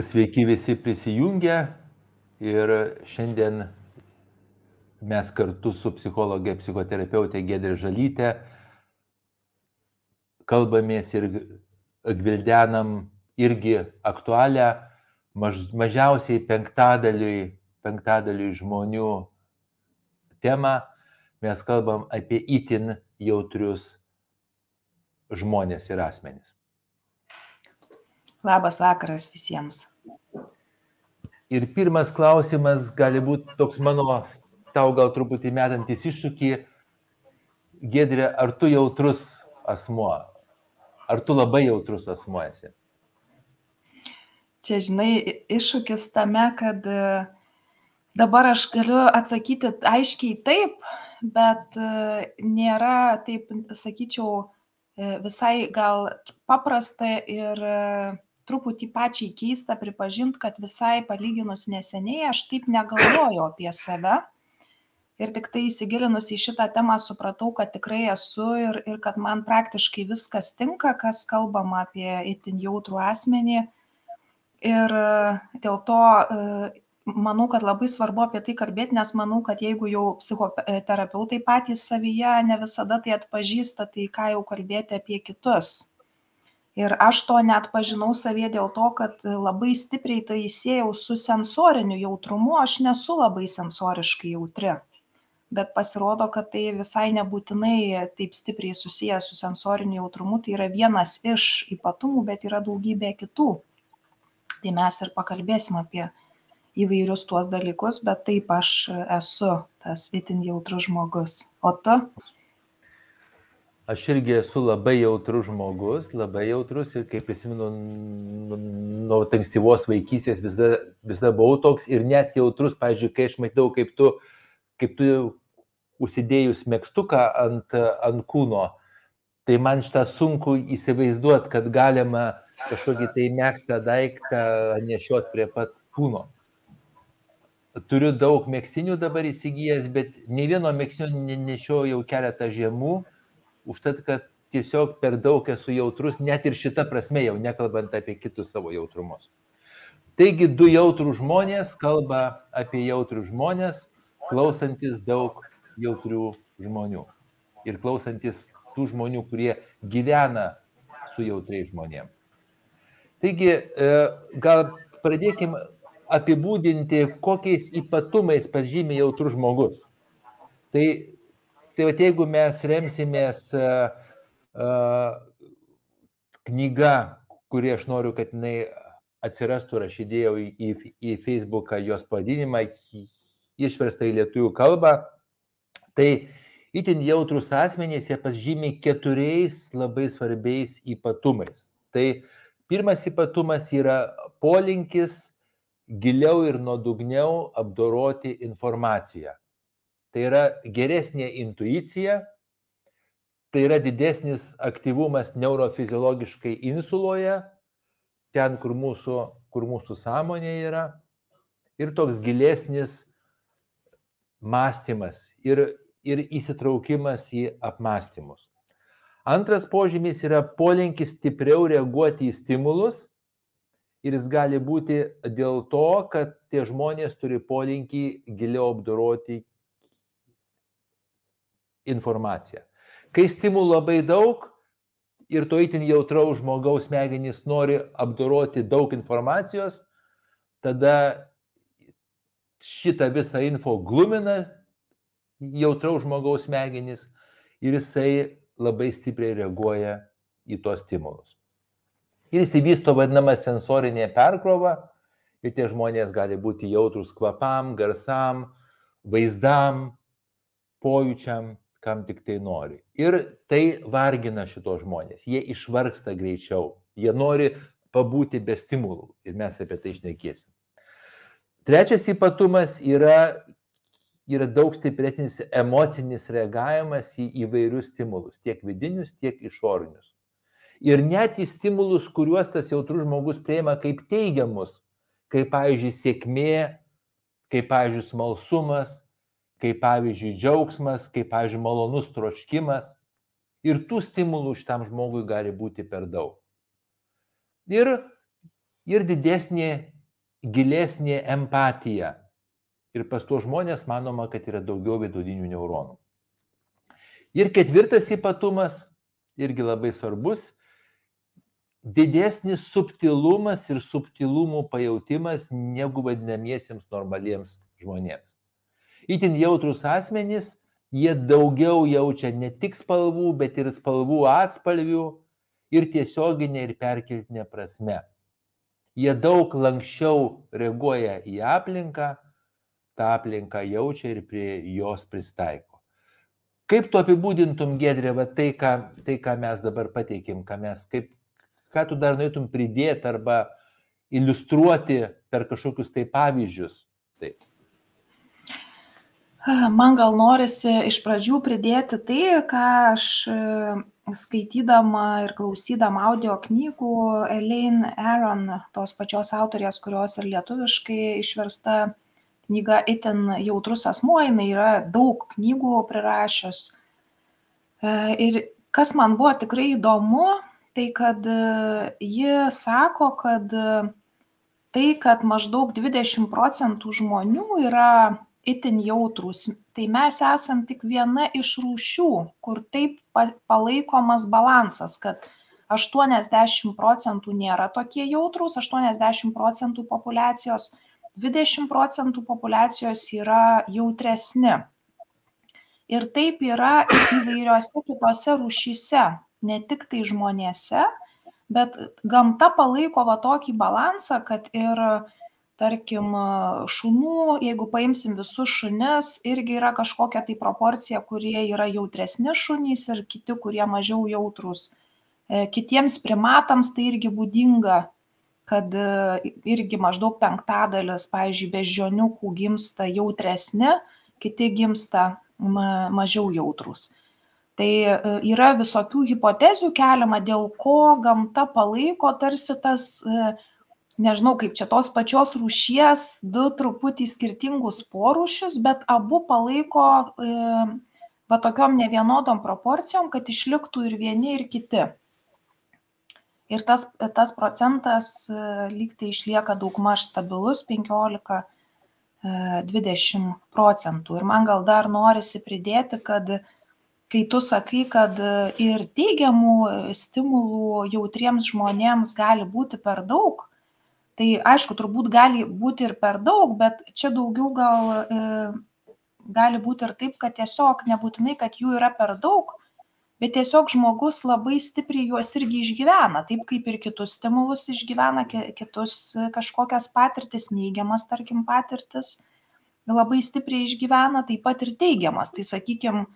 Sveiki visi prisijungę ir šiandien mes kartu su psichologė, psichoterapeutė Gedrė Žalytė kalbamės ir gvildenam irgi aktualią maž, mažiausiai penktadaliui, penktadaliui žmonių temą. Mes kalbam apie itin jautrius žmonės ir asmenys. Labas vakaras visiems. Ir pirmas klausimas gali būti toks mano, tau gal truputį metantis iššūkį. Gedrė, ar tu jautrus asmuo? Ar tu labai jautrus asmuo esi? Čia, žinai, iššūkis tame, kad e, dabar aš galiu atsakyti aiškiai taip, bet e, nėra taip, sakyčiau, e, visai gal paprasta ir truputį pačiai keista pripažint, kad visai palyginus neseniai aš taip negalvojau apie save. Ir tik tai įsigilinus į šitą temą supratau, kad tikrai esu ir, ir kad man praktiškai viskas tinka, kas kalbama apie itin jautrų asmenį. Ir dėl to manau, kad labai svarbu apie tai kalbėti, nes manau, kad jeigu jau psichoterapeutai patys savyje ne visada tai atpažįsta, tai ką jau kalbėti apie kitus ir aš to neatpažinau savyje dėl to kad labai stipriai tai siejau su sensoriniu jautrumu. Aš nesu labai sensoriškai jautri bet pasirodo kad tai visai nebūtinai taip stipriai susiję su sensoriniu jautrumu. Tai yra vienas iš ypatumų bet yra daugybė kitų. Tai mes ir pakalbėsim apie įvairius tuos dalykus bet taip aš esu tas itin jautrus žmogus. O tu aš irgi esu labai jautrus žmogus, labai jautrus ir kaip prisimenu, nuo ankstyvos vaikystės visada, visada buvau toks ir net jautrus, pavyzdžiui, kai aš matau, kaip tu, kaip tu užsidėjus mėgstuką ant, ant kūno, tai man šitą sunku įsivaizduoti, kad galima kažkokį tai mėgstą daiktą nešiot prie pat kūno. Turiu daug mėgsinių dabar įsigijęs, bet nei vieno mėgsinio nešiau jau keletą žiemų užtat, kad tiesiog per daug esu jautrus, net ir šita prasme, jau nekalbant apie kitus savo jautrumus. Taigi du jautrų žmonės kalba apie jautrų žmonės, klausantis daug jautrių žmonių. Ir klausantis tų žmonių, kurie gyvena su jautriai žmonėm. Taigi, e, gal pradėkime apibūdinti, kokiais ypatumais pažymė jautrus žmogus. Tai Tai va, jeigu mes remsimės uh, uh, knyga, kuri aš noriu, kad jinai atsirastų, aš įdėjau į, į, į Facebooką jos pavadinimą, išversta į lietuvių kalbą, tai itin jautrus asmenys jie pažymi keturiais labai svarbiais ypatumais. Tai pirmas ypatumas yra polinkis giliau ir nuodugniau apdoroti informaciją tai yra geresnė intuicija, tai yra didesnis aktyvumas neurofiziologiškai insuloje, ten, kur mūsų, kur mūsų sąmonė yra, ir toks gilesnis mąstymas ir, ir įsitraukimas į apmąstymus. Antras požymis yra polinkis stipriau reaguoti į stimulus ir jis gali būti dėl to, kad tie žmonės turi polinkį giliau apdoroti informaciją. Kai stimulų labai daug ir to itin jautraus žmogaus smegenys nori apdoroti daug informacijos, tada šitą visą info glumina jautraus žmogaus smegenys ir jisai labai stipriai reaguoja į tos stimulus. Ir įsivysto vadinama sensorinė perkrova ir tie žmonės gali būti jautrus kvapam, garsam, vaizdam, pojūčiam kam tik tai nori. Ir tai vargina šitos žmonės. Jie išvargsta greičiau. Jie nori pabūti be stimulų. Ir mes apie tai išnekėsim. Trečias ypatumas yra, yra daug stipresnis emocinis reagavimas į įvairius stimulus, tiek vidinius, tiek išorinius. Ir net į stimulus, kuriuos tas jautrus žmogus prieima kaip teigiamus, kaip, pavyzdžiui, sėkmė, kaip, pavyzdžiui, smalsumas, kaip pavyzdžiui džiaugsmas, kaip pavyzdžiui malonus troškimas. Ir tų stimulų šitam žmogui gali būti per daug. Ir ir didesnė, gilesnė empatija. Ir pas tuos žmonės manoma, kad yra daugiau vidudinių neuronų. Ir ketvirtas ypatumas, irgi labai svarbus, didesnis subtilumas ir subtilumų pajautimas negu vadinamiesiems normaliems žmonėms. Įtin jautrus asmenys, jie daugiau jaučia ne tik spalvų, bet ir spalvų atspalvių ir tiesioginė ir perkeltinė prasme. Jie daug lankščiau reaguoja į aplinką, tą aplinką jaučia ir prie jos pristaiko. Kaip tu apibūdintum, Gedrė, va, tai, ką, tai, ką mes dabar pateikėm, ką, mes, kaip, ką tu dar norėtum pridėti arba iliustruoti per kažkokius tai pavyzdžius? Taip. Man gal norisi iš pradžių pridėti tai, ką aš e, skaitydama ir klausydama audio knygų Elaine Aaron, tos pačios autorės, kurios ir lietuviškai išversta knyga itin jautrus asmuo, jinai yra daug knygų prirašius. E, ir kas man buvo tikrai įdomu, tai kad e, ji sako, kad tai, kad maždaug 20 procentų žmonių yra itin jautrus, tai mes esam tik viena iš rūšių, kur taip palaikomas balansas, kad 80 procentų nėra tokie jautrus, 80 procentų populacijos 20 procentų populiacijos yra jautresni. Ir taip yra įvairiose kitose rūšyse, ne tik tai žmonėse, bet gamta palaiko va tokį balansą, kad ir, tarkim, šunų, jeigu paimsim visus šunis, irgi yra kažkokia tai proporcija, kurie yra jautresni šunys ir kiti, kurie mažiau jautrus. E, kitiems primatams tai irgi būdinga kad e, irgi maždaug penktadalis, pavyzdžiui, beždžioniukų gimsta jautresni, kiti gimsta mažiau jautrus. Tai e, yra visokių hipotezių keliama, dėl ko gamta palaiko tarsi tas, nežinau, kaip čia tos pačios rūšies, du truputį skirtingus porūšius, bet abu palaiko va tokiom nevienodom proporcijom, kad išliktų ir vieni, ir kiti. Ir tas tas procentas e, lyg tai išlieka daugmaž stabilus penkiolika e, dvidešim procentų. Ir man gal dar norisi pridėti kad kai tu sakai kad ir teigiamų stimulų jautriems žmonėms gali būti per daug tai aišku turbūt gali būti ir per daug bet čia daugiau gal e, gali būti ir taip kad tiesiog nebūtinai kad jų yra per daug bet tiesiog žmogus labai stipriai juos irgi išgyvena taip kaip ir kitus stimulus išgyvena ki kitus kažkokias patirtis neigiamas tarkim patirtis labai stipriai išgyvena taip pat ir teigiamas. Tai sakykim e,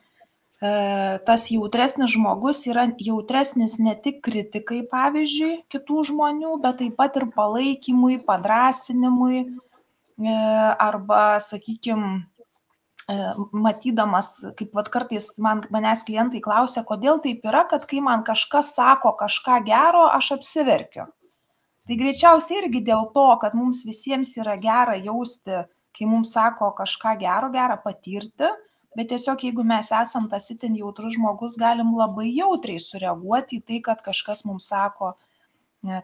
tas jautresnis žmogus yra jautresnis ne tik kritikai pavyzdžiui kitų žmonių bet taip pat ir palaikymui padrąsinimui e, arba sakykim E, matydamas, kaip vat kartais man, manęs klientai klausia, kodėl taip yra, kad kai man kažkas sako kažką gero, aš apsiverkiu. Tai greičiausiai irgi dėl to, kad mums visiems yra gera jausti, kai mums sako kažką gero, gera patirti, bet tiesiog jeigu mes esam tas itin jautrus žmogus, galim labai jautriai sureaguoti į tai, kad kažkas mums sako,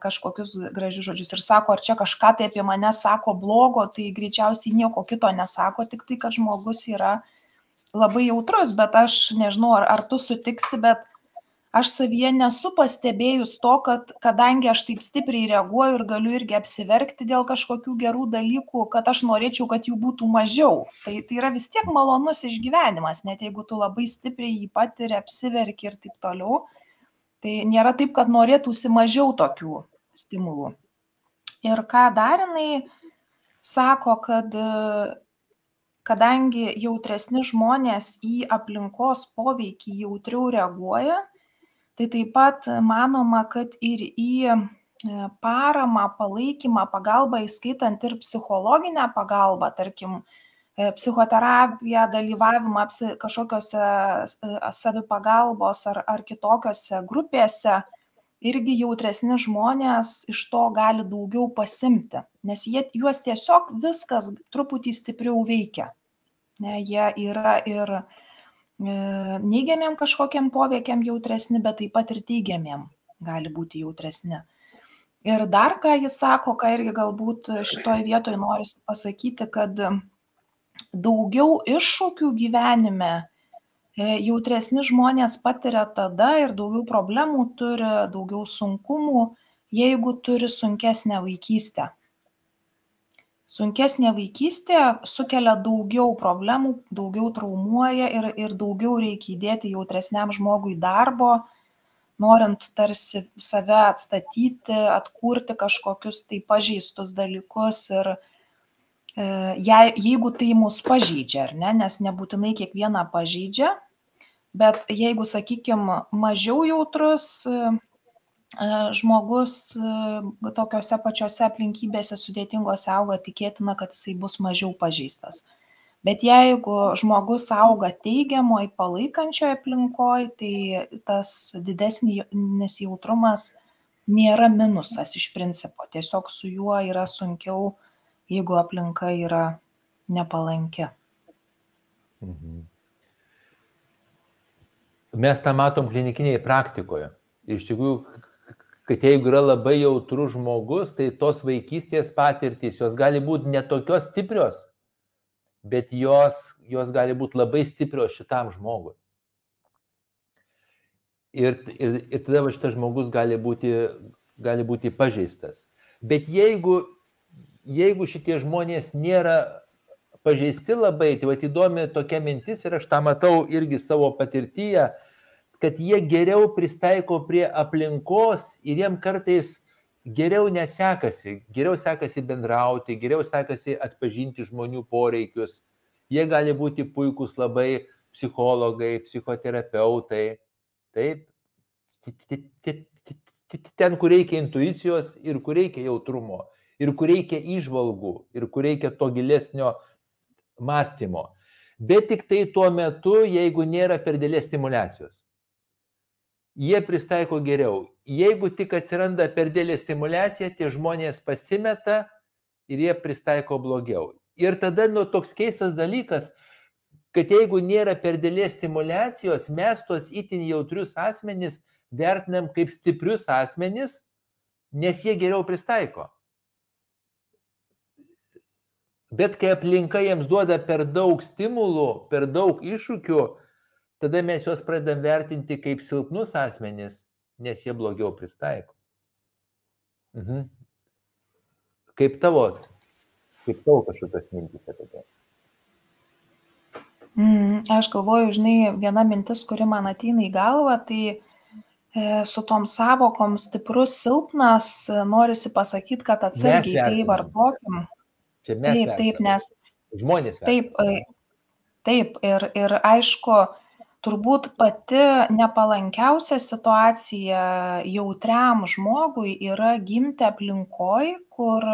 kažkokius gražius žodžius ir sako, ar čia kažką tai apie mane sako blogo, tai greičiausiai nieko kito nesako, tik tai, kad žmogus yra labai jautrus, bet aš nežinau, ar, ar tu sutiksi, bet aš savyje nesu pastebėjus to, kad kadangi aš taip stipriai reaguoju ir galiu irgi apsiverkti dėl kažkokių gerų dalykų, kad aš norėčiau, kad jų būtų mažiau. Tai, tai yra vis tiek malonus išgyvenimas, net jeigu tu labai stipriai jį patiri, apsiverki ir taip toliau tai nėra taip kad norėtųsi mažiau tokių stimulų ir ką dar jinai sako kad kadangi jautresni žmonės į aplinkos poveikį jautriau reaguoja tai taip pat manoma kad ir į e, paramą palaikymą pagalbą įskaitant ir psichologinę pagalbą tarkim E, psichoterapiją, dalyvavimą kažkokiose e, savipagalbos ar, ar kitokiose grupėse, irgi jautresni žmonės iš to gali daugiau pasimti, nes jie, juos tiesiog viskas truputį stipriau veikia. Ne, jie yra ir e, neigiamiem kažkokiam poveikiam jautresni, bet taip pat ir teigiamiem gali būti jautresni. Ir dar ką jis sako, ką irgi galbūt šitoje vietoje norisi pasakyti, kad daugiau iššūkių gyvenime e, jautresni žmonės patiria tada ir daugiau problemų turi, daugiau sunkumų, jeigu turi sunkesnę vaikystę. Sunkesnė vaikystė sukelia daugiau problemų, daugiau traumuoja ir, ir daugiau reikia įdėti jautresniam žmogui darbo, norint tarsi save atstatyti, atkurti kažkokius tai pažeistus dalykus ir e, jei, jeigu tai mus pažeidžia, ar ne, nes nebūtinai kiekvieną pažeidžia, bet jeigu, sakykime, mažiau jautrus žmogus e, tokiuose pačiose aplinkybėse sudėtingose auga, tikėtina, kad jisai bus mažiau pažeistas. Bet jeigu žmogus auga teigiamoj, palaikančioje aplinkoje, tai tas didesnis jautrumas nėra minusas iš principo. Tiesiog su juo yra sunkiau, jeigu aplinka yra nepalanki. Mhm. Mes tą matom klinikinėje praktikoje. Iš tikrųjų, kad jeigu yra labai jautrus žmogus, tai tos vaikystės patirtys, jos gali būti netokios stiprios, bet jos, jos gali būti labai stiprios šitam žmogui. Ir, ir, ir tada šitas žmogus gali būti, gali būti pažeistas. Bet jeigu, jeigu šitie žmonės nėra pažeisti labai, tai va įdomi tokia mintis ir aš tą matau irgi savo patirtyje, kad jie geriau pristaiko prie aplinkos ir jiem kartais geriau nesekasi, geriau sekasi bendrauti, geriau sekasi atpažinti žmonių poreikius. Jie gali būti puikūs labai psichologai, psichoterapeutai. Taip, ten, kur reikia intuicijos ir kur reikia jautrumo, ir kur reikia išvalgų, ir kur reikia to gilesnio mąstymo. Bet tik tai tuo metu, jeigu nėra per dėlės stimulacijos jie pristaiko geriau. Jeigu tik atsiranda per dėlė stimulacija, tie žmonės pasimeta ir jie pristaiko blogiau. Ir tada nu, toks keistas dalykas, kad jeigu nėra per dėlės stimulacijos, mes tuos itin jautrius asmenys vertinam kaip stiprius asmenys, nes jie geriau pristaiko. Bet kai aplinka jiems duoda per daug stimulų, per daug iššūkių, tada mes juos pradedam vertinti kaip silpnus asmenis, nes jie blogiau pristaiko. Mhm. Kaip tavo, kaip tavo kažkokios mintys apie tai? Mm, aš galvoju, žinai, viena mintis, kuri man ateina į galvą, tai e, su tom savokom stiprus, silpnas, norisi pasakyti, kad atsargiai tai vartokim. Čia mes. Taip, taip, nes. Žmonės. Taip, e, taip, ir, ir aišku, turbūt pati nepalankiausia situacija jautriam žmogui yra gimti aplinkoj kur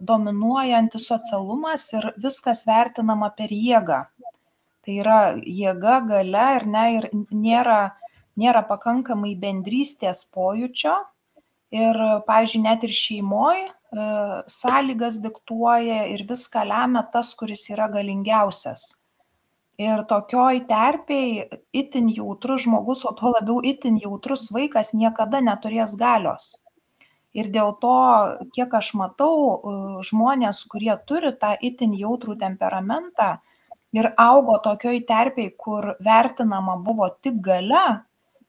dominuoja antisocialumas ir viskas vertinama per jėgą. Tai yra jėga galia ar ne ir nėra nėra pakankamai bendrystės pojūčio. Ir pavyzdžiui net ir šeimoj e, sąlygas diktuoja ir viską lemia tas kuris yra galingiausias ir tokioj terpėj itin jautrus žmogus o tuo labiau itin jautrus vaikas niekada neturės galios. Ir dėl to kiek aš matau žmonės kurie turi tą itin jautrų temperamentą ir augo tokioj terpėj kur vertinama buvo tik galia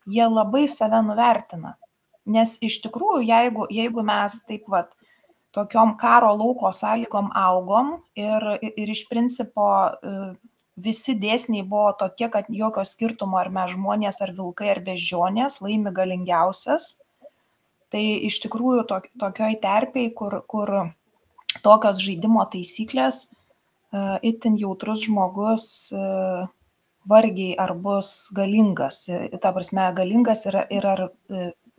jie labai save nuvertina. Nes iš tikrųjų jeigu jeigu mes taip vat tokiom karo lauko sąlygom augom ir ir iš principo visi dėsniai buvo tokie kad jokio skirtumo ar mes žmonės ar vilkai ar beždžionės laimi galingiausias. Tai iš tikrųjų to tokioj terpėj kur kur tokios žaidimo taisyklės e, itin jautrus žmogus e, vargiai ar bus galingas. E, ta prasme galingas ir ir ar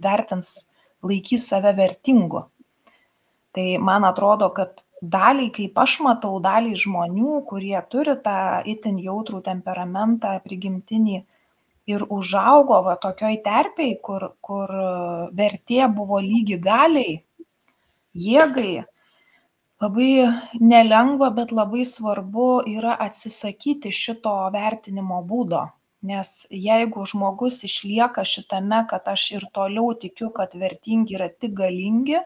vertins laikys save vertingu. Tai man atrodo kad daliai kaip aš matau daliai žmonių kurie turi tą itin jautrų temperamentą prigimtinį ir užaugo va tokioj terpėj kur kur vertė buvo lygi galiai jėgai labai nelengva bet labai svarbu yra atsisakyti šito vertinimo būdo. Nes jeigu žmogus išlieka šitame kad aš ir toliau tikiu kad vertingi yra tik galingi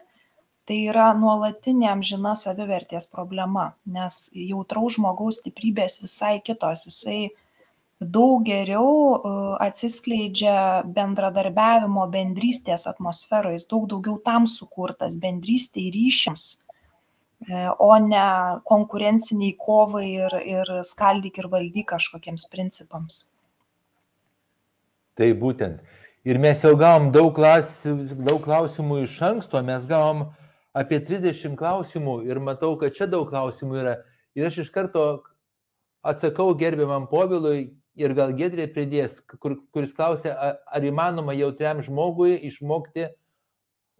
tai yra nuolatinė amžina savivertės problema, nes jautraus žmogaus stiprybės visai kitos, jisai daug geriau e, atsiskleidžia bendradarbiavimo, bendrystės atmosferoje, jis daug daugiau tam sukurtas bendrystėj ryšiams, e, o ne konkurenciniai kovai ir, ir skaldyk ir valdyk kažkokiems principams. Tai būtent. Ir mes jau gavom daug, klas, daug klausimų iš anksto, mes gavom apie 30 klausimų ir matau, kad čia daug klausimų yra. Ir aš iš karto atsakau gerbiamam povilui ir gal gedrė pridės, kur, kuris klausė, ar įmanoma jautriam žmogui išmokti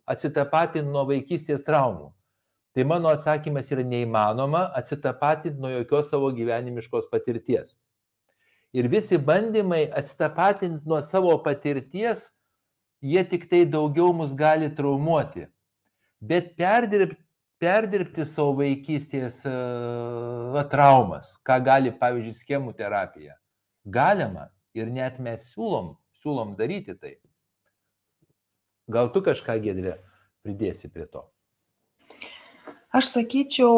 atsitapatinti nuo vaikystės traumų. Tai mano atsakymas yra neįmanoma atsitapatinti nuo jokios savo gyvenimiškos patirties. Ir visi bandymai atsitapatinti nuo savo patirties, jie tik tai daugiau mus gali traumuoti. Bet perdirbti, perdirbti savo vaikystės uh, traumas, ką gali, pavyzdžiui, schemų terapija, galima ir net mes siūlom, siūlom daryti tai. Gal tu kažką, Gedrė, pridėsi prie to? aš sakyčiau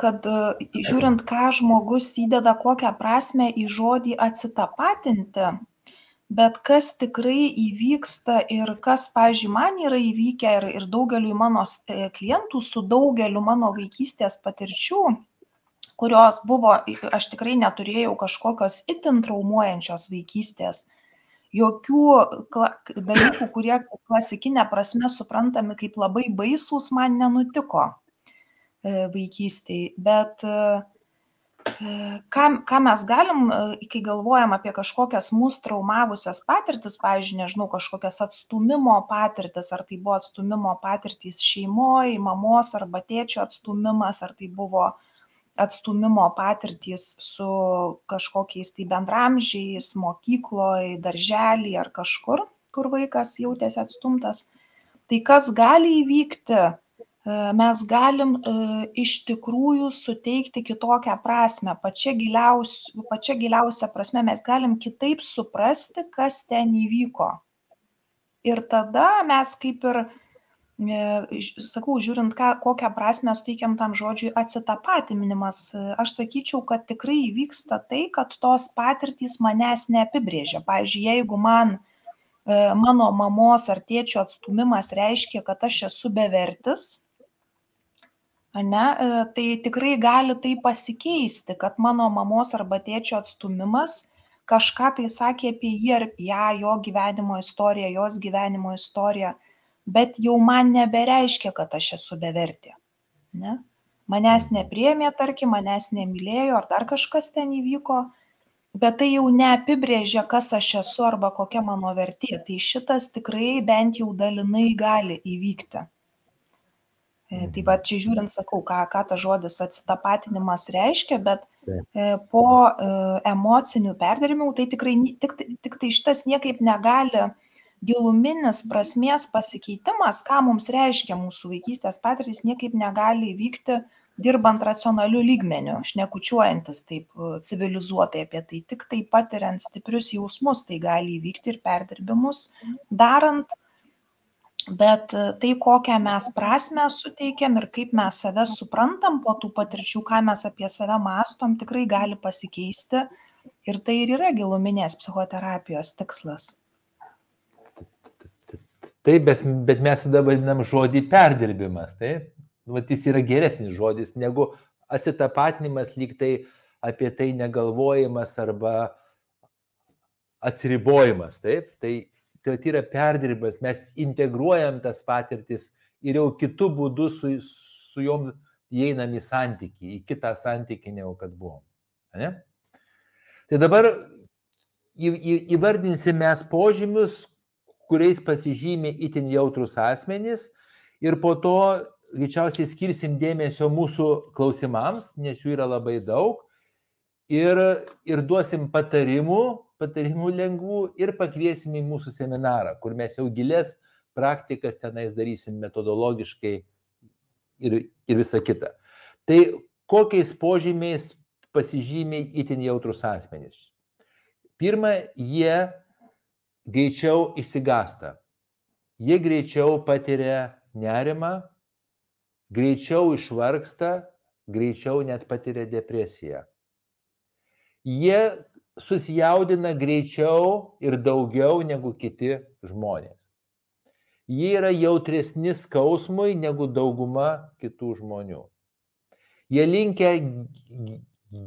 kad žiūrint ką žmogus įdeda kokią prasmę į žodį atsitapatinti bet kas tikrai įvyksta ir kas pavyzdžiui man yra įvykę ir ir daugeliui mano e, klientų su daugeliu mano vaikystės patirčių kurios buvo aš tikrai neturėjau kažkokios itin traumuojančios vaikystės jokių dalykų kurie klasikine prasme suprantami kaip labai baisūs man nenutiko E, vaikystėj. Bet e, ką, ką mes galim, kai galvojam apie kažkokias mūsų traumavusias patirtis, pavyzdžiui, nežinau, kažkokias atstumimo patirtis, ar tai buvo atstumimo patirtys šeimoje, mamos arba tėčio atstumimas, ar tai buvo atstumimo patirtys su kažkokiais tai bendramžiais, mokykloje, darželį ar kažkur, kur vaikas jautėsi atstumtas. Tai kas gali įvykti, mes galim iš tikrųjų suteikti kitokią prasmę, pačia giliausia, pačia giliausia prasme mes galim kitaip suprasti, kas ten įvyko. Ir tada mes kaip ir, sakau, žiūrint, ką, kokią prasme suteikiam tam žodžiui atsitapatinimas, aš sakyčiau, kad tikrai įvyksta tai, kad tos patirtys manęs neapibrėžia. Pavyzdžiui, jeigu man mano mamos ar tėčio atstumimas reiškia, kad aš esu bevertis, ane e, tai tikrai gali tai pasikeisti kad mano mamos arba tėčio atstūmimas kažką tai sakė apie jį ar ją jo gyvenimo istoriją jos gyvenimo istoriją bet jau man nebereiškia kad aš esu bevertė ne? Manęs nepriėmė tarkim manęs nemylėjo ar dar kažkas ten įvyko bet tai jau neapibrėžia kas aš esu arba kokia mano vertė. Tai šitas tikrai bent jau dalinai gali įvykti tai va čia žiūrint sakau, ką, ką tas žodis atsitapatinimas reiškia, bet e, po e, emocinių perdirbimų tai tikrai tik, tik tai šitas niekaip negali giluminis prasmės pasikeitimas, ką mums reiškia mūsų vaikystės patirtis, niekaip negali įvykti dirbant racionaliu lygmeniu, šnekučiuojantis taip civilizuotai apie tai, tik tai patiriant stiprius jausmus tai gali įvykti ir perdirbimus, darant bet e, tai kokią mes prasmę suteikiam ir kaip mes save suprantam po tų patirčių ką mes apie save mąstom tikrai gali pasikeisti ir tai ir yra giluminės psichoterapijos tikslas Taip, bet mes tada vadinam žodį perdirbimas, taip? Vat jis yra geresnis žodis negu atsitapatinimas, lyg tai apie tai negalvojimas arba atsiribojimas, taip? Tai tai yra perdirbimas, mes integruojam tas patirtis ir jau kitų būdų su, su juom įeinam į santykį, į kitą santykį, negu kad buvom. Ne? Tai dabar į, į, įvardinsim mes požymius, kuriais pasižymė itin jautrus asmenys ir po to greičiausiai skirsim dėmesio mūsų klausimams, nes jų yra labai daug ir, ir duosim patarimų, patarimų lengvų ir pakviesim į mūsų seminarą, kur mes jau gilės praktikas tenais darysim metodologiškai ir, ir visa kita. Tai kokiais požymiais pasižymė itin jautrus asmenys? Pirma, jie greičiau išsigasta. Jie greičiau patiria nerimą, greičiau išvargsta, greičiau net patiria depresiją. Jie susijaudina greičiau ir daugiau negu kiti žmonės. Jie yra jautresni skausmui negu dauguma kitų žmonių. Jie linkia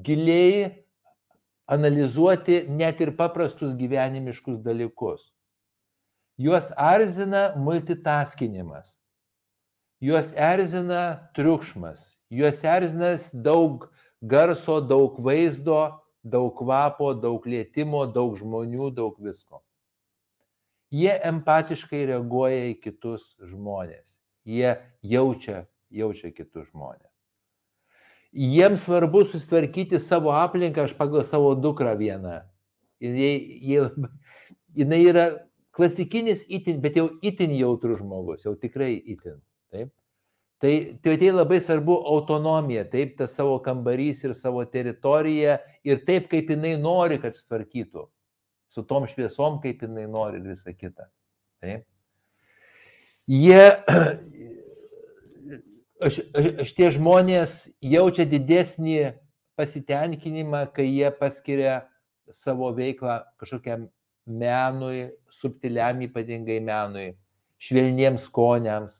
giliai analizuoti net ir paprastus gyvenimiškus dalykus. Juos arzina multitaskinimas. Juos erzina triukšmas. Juos erzina daug garso, daug vaizdo, daug kvapo, daug lietimo, daug žmonių, daug visko. Jie empatiškai reaguoja į kitus žmonės. Jie jaučia, jaučia kitus žmonės. Jiems svarbu susitvarkyti savo aplinką, aš pagal savo dukrą vieną. Jie, jie, jinai yra klasikinis itin, bet jau itin jautrus žmogus, jau tikrai itin. Taip? Tai, tai tai labai svarbu autonomija, taip, tas savo kambarys ir savo teritorija ir taip, kaip jinai nori, kad sutvarkytų. Su tom šviesom, kaip jinai nori ir visa kita. Taip. Jie, šitie žmonės jaučia didesnį pasitenkinimą, kai jie paskiria savo veiklą kažkokiam menui, subtiliam ypatingai menui, švelniems skoniams,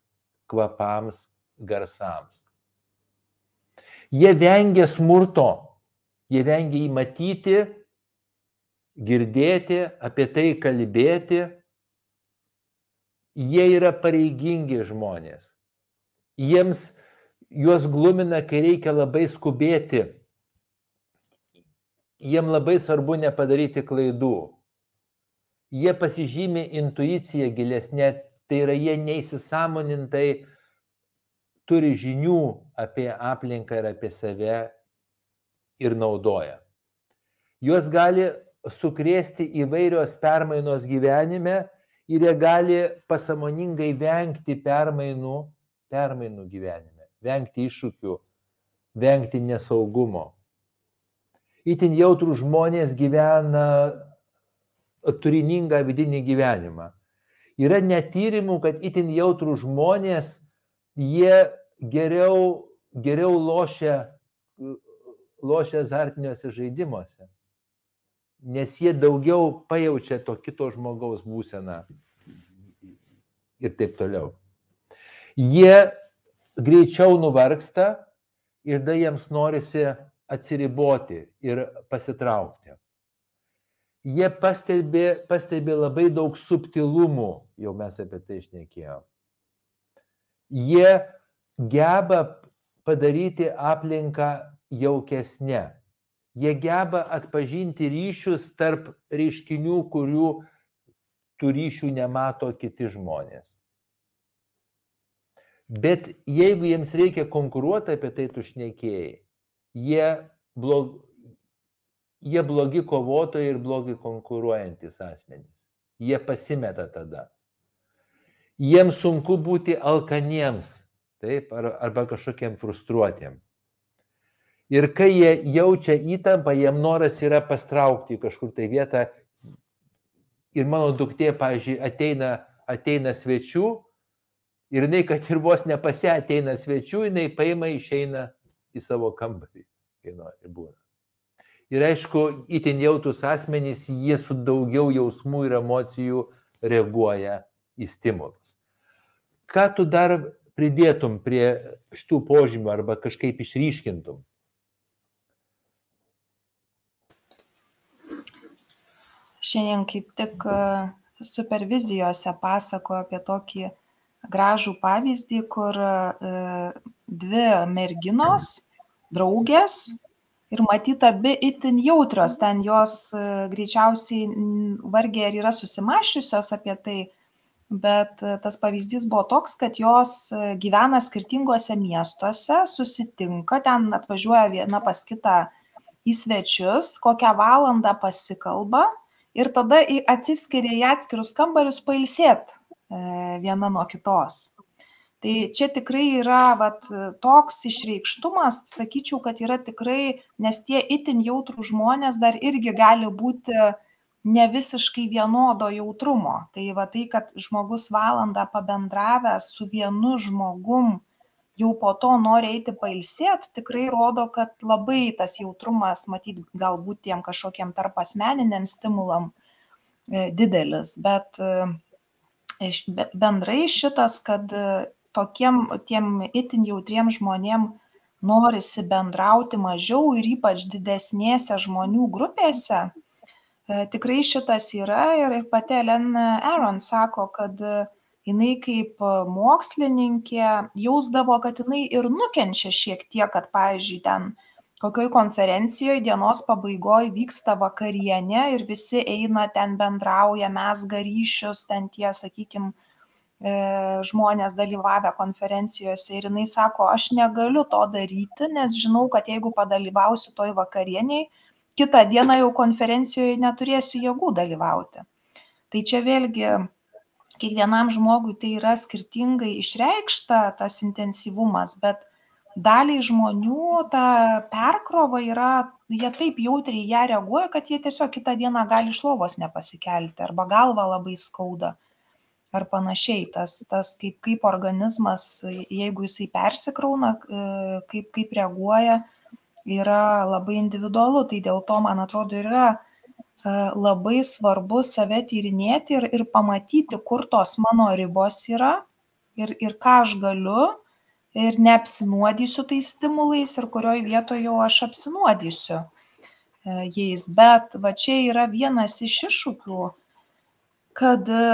kvapams, garsams. Jie vengia smurto, jie vengia jį matyti, girdėti, apie tai kalbėti. Jie yra pareigingi žmonės. Jiems juos glumina, kai reikia labai skubėti. Jiem labai svarbu nepadaryti klaidų. Jie pasižymė intuiciją gilesnė, tai yra jie neįsisamonintai turi žinių apie aplinką ir apie save ir naudoja. Juos gali sukrėsti įvairios permainos gyvenime ir jie gali pasamoningai vengti permainų, permainų gyvenime, vengti iššūkių, vengti nesaugumo. Įtin jautrų žmonės gyvena turiningą vidinį gyvenimą. Yra netyrimų, kad itin jautrų žmonės jie geriau, geriau lošia, lošia azartiniuose žaidimuose, nes jie daugiau pajaučia to kito žmogaus būseną ir taip toliau. Jie greičiau nuvargsta ir da jiems norisi atsiriboti ir pasitraukti. Jie pastebi, pastebi labai daug subtilumų, jau mes apie tai išnekėjome jie geba padaryti aplinką jaukesnę. Jie geba atpažinti ryšius tarp reiškinių, kurių tų ryšių nemato kiti žmonės. Bet jeigu jiems reikia konkuruoti, apie tai tu šnekėjai, jie, blog, jie blogi kovotojai ir blogi konkuruojantis asmenys. Jie pasimeta tada jiems sunku būti alkaniems, taip, ar, arba kažkokiem frustruotiem. Ir kai jie jaučia įtampą, jiem noras yra pastraukti kažkur tai vietą. Ir mano duktė, pavyzdžiui, ateina, ateina svečių ir jinai, kad ir vos nepase ateina svečių, jinai paima išeina į savo kambarį, kai nori būna. Ir aišku, itin jautus asmenys, jie su daugiau jausmų ir emocijų reaguoja į stimulus. Ką tu dar pridėtum prie šitų požymių arba kažkaip išryškintum? Šiandien kaip tik e, supervizijose pasako apie tokį gražų pavyzdį, kur e, dvi merginos, draugės ir matyt abi itin jautrios, ten jos e, greičiausiai vargiai ar yra susimašiusios apie tai, bet e, tas pavyzdys buvo toks, kad jos e, gyvena skirtinguose miestuose, susitinka, ten atvažiuoja viena pas kitą į svečius, kokią valandą pasikalba ir tada atsiskiria į atskirus kambarius pailsėt e, viena nuo kitos. Tai čia tikrai yra vat, toks išreikštumas, sakyčiau, kad yra tikrai, nes tie itin jautrų žmonės dar irgi gali būti uh, ne visiškai vienodo jautrumo. Tai va tai kad žmogus valandą pabendravęs su vienu žmogum jau po to nori eiti pailsėt, tikrai rodo, kad labai tas jautrumas, matyt, galbūt tiem kažkokiem tarp asmeniniam stimulam e, didelis, bet e, bendrai šitas, kad tokiem tiem itin jautriem žmonėm norisi bendrauti mažiau ir ypač didesnėse žmonių grupėse, e, tikrai šitas yra ir pati Ellen Aaron sako, kad jinai kaip mokslininkė jausdavo, kad jinai ir nukenčia šiek tiek, kad, pavyzdžiui, ten kokioj konferencijoje dienos pabaigoje vyksta vakarienė ir visi eina ten bendrauja, mes garyšius, ten tie, sakykime, žmonės dalyvavę konferencijose ir jinai sako, aš negaliu to daryti, nes žinau, kad jeigu padalyvausiu toj vakarieniai, kitą dieną jau konferencijoje neturėsiu jėgų dalyvauti. Tai čia vėlgi kiekvienam žmogui tai yra skirtingai išreikšta tas intensyvumas, bet daliai žmonių ta perkrova yra, jie taip jautriai ją reaguoja, kad jie tiesiog kitą dieną gali iš lovos nepasikelti arba galva labai skauda ar panašiai. Tas, tas kaip, kaip organizmas, jeigu jisai persikrauna, kaip, kaip reaguoja, yra labai individualu. Tai dėl to, man atrodo, yra E, labai svarbu save tyrinėti ir, ir pamatyti, kur tos mano ribos yra ir, ir ką aš galiu ir neapsinuodysiu tais stimulais ir kurioj vietoje jau aš apsinuodysiu e, jais. Bet va čia yra vienas iš iššūkių, kad e,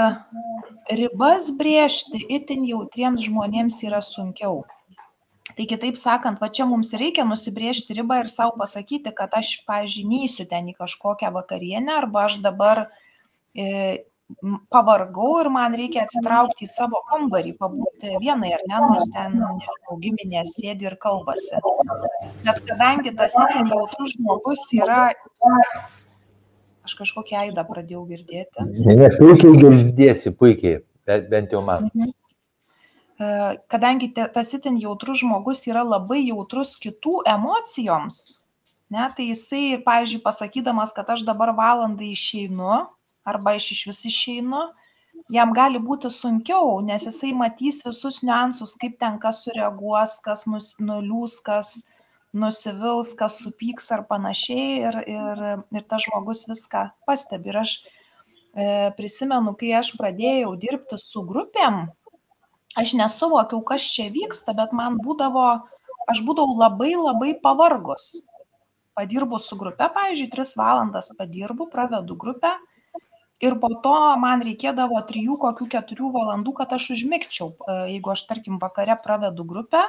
ribas brėžti itin jautriems žmonėms yra sunkiau tai kitaip sakant va čia mums reikia nusibrėžti ribą ir sau pasakyti kad aš pavyzdžiui neisiu ten į kažkokią vakarienę arba aš dabar e, pavargau ir man reikia atsitraukti į savo kambarį, pabūti vienai ar ne, nors ten nežinau, giminės sėdi ir kalbasi. Bet kadangi tas itin jautrus žmogus yra, aš kažkokią aidą pradėjau girdėti. Ne, ne, puikiai girdėsi, puikiai, bent jau man. Mhm. Kadangi tas itin jautrus žmogus yra labai jautrus kitų emocijoms, ne, tai jisai, pavyzdžiui, pasakydamas, kad aš dabar valandą išeinu arba aš iš vis išeinu, jam gali būti sunkiau, nes jisai matys visus niuansus, kaip ten kas sureaguos, kas nus, nuliūs, kas nusivils, kas supyks ar panašiai ir, ir, ir tas žmogus viską pastebi. Ir aš e, prisimenu, kai aš pradėjau dirbti su grupėm, aš nesuvokiau, kas čia vyksta, bet man būdavo, aš būdavau labai labai pavargus. Padirbu su grupe, pavyzdžiui, 3 valandas padirbu, pravedu grupę ir po to man reikėdavo 3 kokių 4 valandų, kad aš užmigčiau, e, jeigu aš, tarkim, vakare pravedu grupę.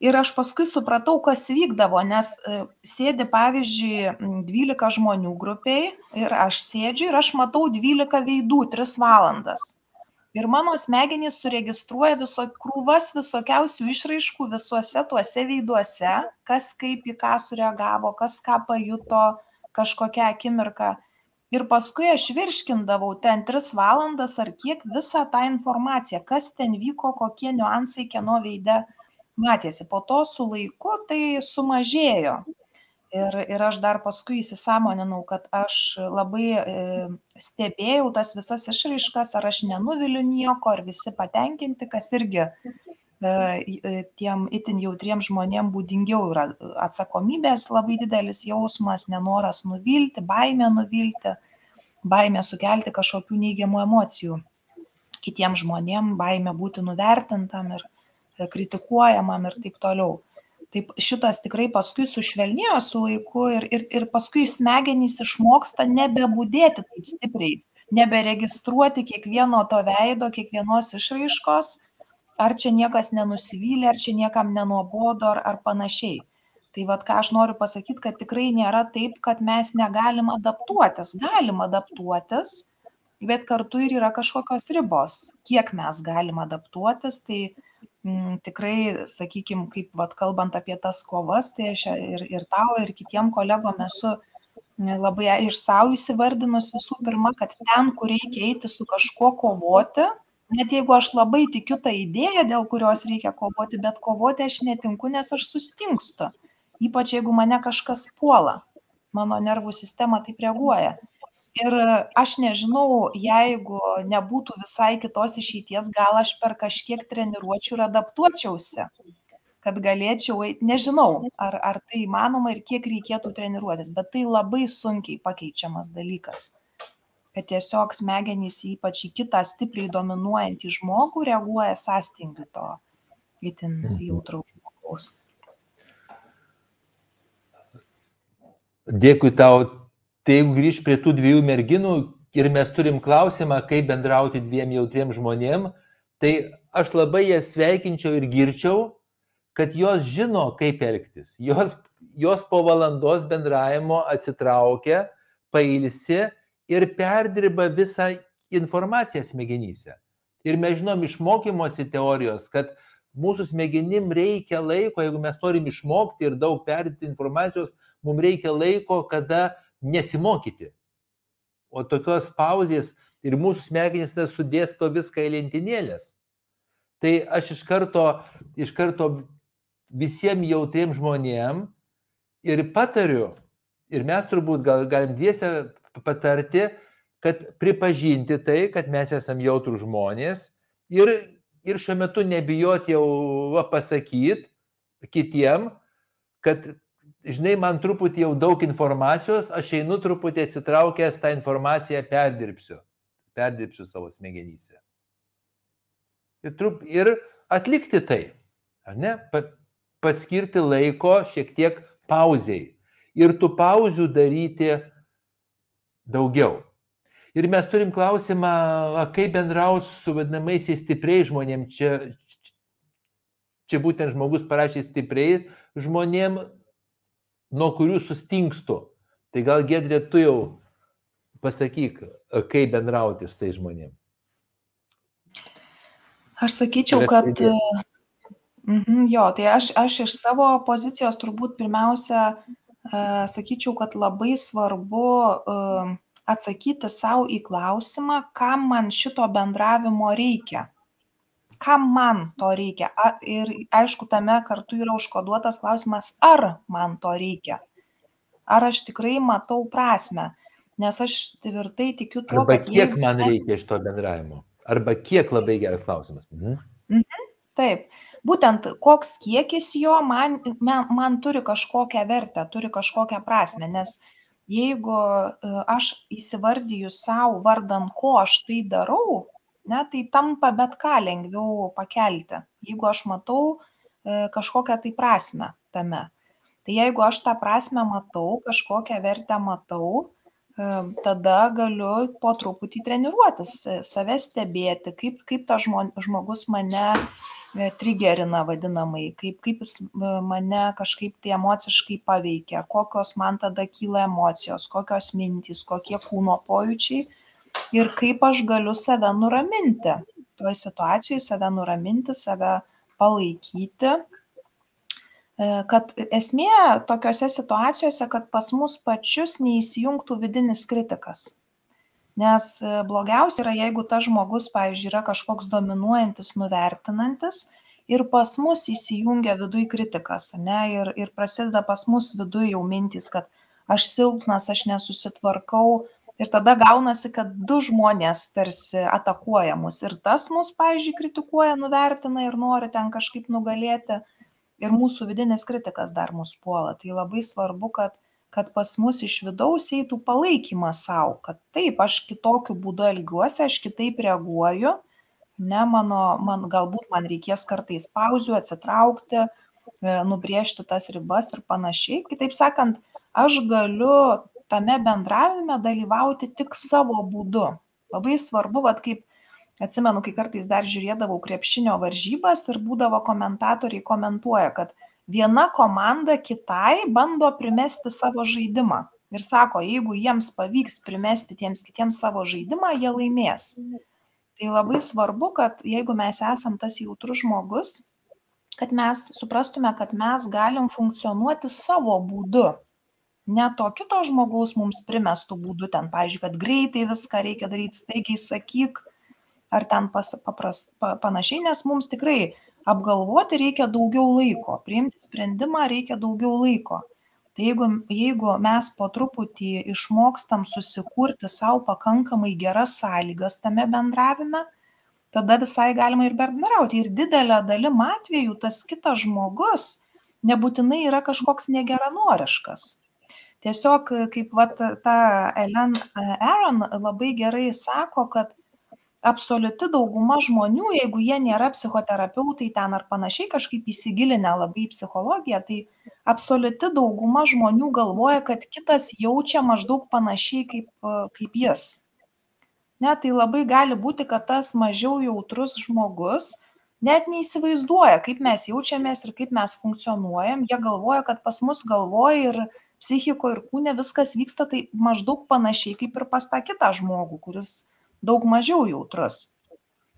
Ir aš paskui supratau, kas vykdavo, nes e, sėdi, pavyzdžiui, 12 žmonių grupiai ir aš sėdžiu ir aš matau 12 veidų 3 valandas ir mano smegenys suregistruoja viso krūvas visokiausių išraiškų visuose tuose veiduose, kas kaip į ką sureagavo, kas ką pajuto kažkokią akimirką. Ir paskui aš virškindavau ten tris valandas ar kiek visą tą informaciją, kas ten vyko, kokie niuansai kieno veide matėsi. Po to su laiku tai sumažėjo ir ir aš dar paskui įsisąmoninau kad aš labai e, stebėjau tas visas išraiškas ar aš nenuviliu nieko ar visi patenkinti kas irgi e, e, tiem itin jautriem žmonėm būdingiau yra atsakomybės labai didelis jausmas nenoras nuvilti baimė nuvilti baimė sukelti kažkokių neigiamų emocijų kitiem žmonėm baimė būti nuvertintam ir kritikuojamam ir taip toliau taip šitas tikrai paskui sušvelnėjo su laiku ir ir ir paskui smegenys išmoksta nebebudėti taip stipriai neberegistruoti kiekvieno to veido kiekvienos išraiškos ar čia niekas nenusivylė ar čia niekam nenuobodu ar ar panašiai. Tai vat ką aš noriu pasakyt kad tikrai nėra taip kad mes negalim adaptuotis. Galim adaptuotis bet kartu ir yra kažkokios ribos kiek mes galim adaptuotis. Tai tikrai, sakykime, kaip vat, kalbant apie tas kovas, tai aš ir, ir tau, ir kitiem kolegom esu mm, labai ir savo įsivardinus visų pirma, kad ten, kur reikia eiti su kažkuo kovoti, net jeigu aš labai tikiu tą idėją, dėl kurios reikia kovoti, bet kovoti aš netinku, nes aš sustingstu. Ypač jeigu mane kažkas puola, mano nervų sistema taip reaguoja. Ir aš nežinau, jeigu nebūtų visai kitos išeities, gal aš per kažkiek treniruočių ir adaptuočiausi, kad galėčiau, nežinau, ar, ar tai įmanoma ir kiek reikėtų treniruotis, bet tai labai sunkiai pakeičiamas dalykas. Kad tiesiog smegenys ypač į kitą stipriai dominuojantį žmogų reaguoja sąstingiu to itin mhm. jautraus žmogaus. Dėkui tau Tai jeigu grįž prie tų dviejų merginų ir mes turim klausimą, kaip bendrauti dviem jautriem žmonėm, tai aš labai jas sveikinčiau ir girčiau, kad jos žino, kaip elgtis. Jos, jos po valandos bendravimo atsitraukia, pailsi ir perdirba visą informaciją smegenyse. Ir mes žinom iš mokymosi teorijos, kad mūsų smegenim reikia laiko, jeigu mes norim išmokti ir daug perdirbti informacijos, mums reikia laiko, kada nesimokyti. O tokios pauzės ir mūsų smegenys sudėsto viską į lentynėlės. Tai aš iš karto, iš karto visiems jautriem žmonėm ir patariu, ir mes turbūt gal, galim dviese patarti, kad pripažinti tai, kad mes esame jautrų žmonės ir, ir šiuo metu nebijoti jau pasakyti kitiem, kad žinai, man truputį jau daug informacijos, aš einu truputį atsitraukęs tą informaciją perdirbsiu. Perdirbsiu savo smegenyse. Ir, trup, ir atlikti tai. Ne? Pa, paskirti laiko šiek tiek pauziai. Ir tų pauzių daryti daugiau. Ir mes turim klausimą, kaip bendrauti su vadinamaisiais stipriai žmonėm. Čia, čia būtent žmogus parašė stipriai žmonėm, nuo kurių sustingstu. Tai gal Gedrė, tu jau pasakyk, kaip bendrauti su tai žmonėm. Aš sakyčiau, kad... Mhm, jo, tai aš, aš iš savo pozicijos turbūt pirmiausia uh, sakyčiau, kad labai svarbu uh, atsakyti savo į klausimą, kam man šito bendravimo reikia kam man to reikia? A ir aišku tame kartu yra užkoduotas klausimas ar man to reikia? Ar aš tikrai matau prasmę? Nes aš tvirtai tikiu tuo arba kad kiek man mes... reikia iš to bendravimo? Arba kiek labai geras klausimas? Mhm. Mhm, taip. Būtent koks kiekis jo man, man, man turi kažkokią vertę, turi kažkokią prasme, nes jeigu e, aš įsivardyju savo vardan, ko aš tai darau, ne, tai tampa bet ką lengviau pakelti, jeigu aš matau e, kažkokią tai prasme tame. Tai jeigu aš tą prasme matau, kažkokią vertę matau, e, tada galiu po truputį treniruotis, e, save stebėti, kaip, kaip tas žmogus mane trigerina vadinamai, kaip, kaip jis mane kažkaip tai emociškai paveikia, kokios man tada kyla emocijos, kokios mintys, kokie kūno pojūčiai ir kaip aš galiu save nuraminti toj situacijoj, save nuraminti, save palaikyti. E, kad esmė tokiuose situacijose, kad pas mus pačius neįsijungtų vidinis kritikas. Nes e, blogiausia yra, jeigu tas žmogus, pavyzdžiui, yra kažkoks dominuojantis, nuvertinantis ir pas mus įsijungia viduje kritikas, ne, ir, ir prasideda pas mus viduje jau mintys, kad aš silpnas, aš nesusitvarkau, ir tada gaunasi kad du žmonės tarsi atakuoja mus. Ir tas mus pavyzdžiui kritikuoja nuvertina ir nori ten kažkaip nugalėti. Ir mūsų vidinis kritikas dar mus puola. Tai labai svarbu kad kad pas mus iš vidaus eitų palaikymas sau kad taip aš kitokiu būdu elgiuosi aš kitaip reaguoju. Ne mano man galbūt man reikės kartais pauzių atsitraukti e, nubrėžti tas ribas ir panašiai. Kitaip sakant aš galiu tame bendravime dalyvauti tik savo būdu. Labai svarbu, vad kaip atsimenu, kai kartais dar žiūrėdavau krepšinio varžybas ir būdavo komentatoriai komentuoja, kad viena komanda kitai bando primesti savo žaidimą. Ir sako, jeigu jiems pavyks primesti tiems kitiems savo žaidimą, jie laimės. Tai labai svarbu, kad jeigu mes esam tas jautrus žmogus, kad mes suprastume, kad mes galim funkcionuoti savo būdu ne to kito žmogaus mums primestu būdu ten pavyzdžiui kad greitai viską reikia daryt staigiai sakyk ar ten pas papras pa panašiai nes mums tikrai apgalvoti reikia daugiau laiko priimti sprendimą reikia daugiau laiko Tai jeigu, jeigu mes po truputį išmokstam susikurti savo pakankamai geras sąlygas tame bendravime, tada visai galima ir bendrauti. Ir didelė dalim atvejų tas kitas žmogus nebūtinai yra kažkoks negeranoriškas. Tiesiog kaip vat, ta Ellen Aaron labai gerai sako, kad absoliuti dauguma žmonių, jeigu jie nėra psichoterapeutai ten ar panašiai kažkaip įsigilinę labai į psichologiją, tai absoliuti dauguma žmonių galvoja, kad kitas jaučia maždaug panašiai kaip, kaip jis. Ne, tai labai gali būti, kad tas mažiau jautrus žmogus net neįsivaizduoja, kaip mes jaučiamės ir kaip mes funkcionuojam. Jie galvoja, kad pas mus galvoja ir psichikoje ir kūne viskas vyksta tai maždaug panašiai kaip ir pas tą kitą žmogų, kuris daug mažiau jautrus.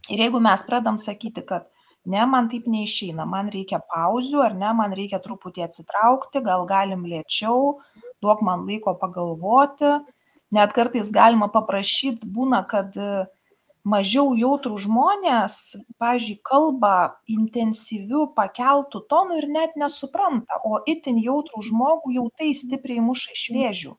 Ir jeigu mes pradam sakyti, kad ne, man taip neišeina, man reikia pauzių, ar ne, man reikia truputį atsitraukti, gal galim lėčiau, duok man laiko pagalvoti, net kartais galima paprašyti, būna, kad mažiau jautrų žmonės, pavyzdžiui, kalba intensyviu pakeltų tonu ir net nesupranta, o itin jautrų žmogų jau tai stipriai muša iš vėžių.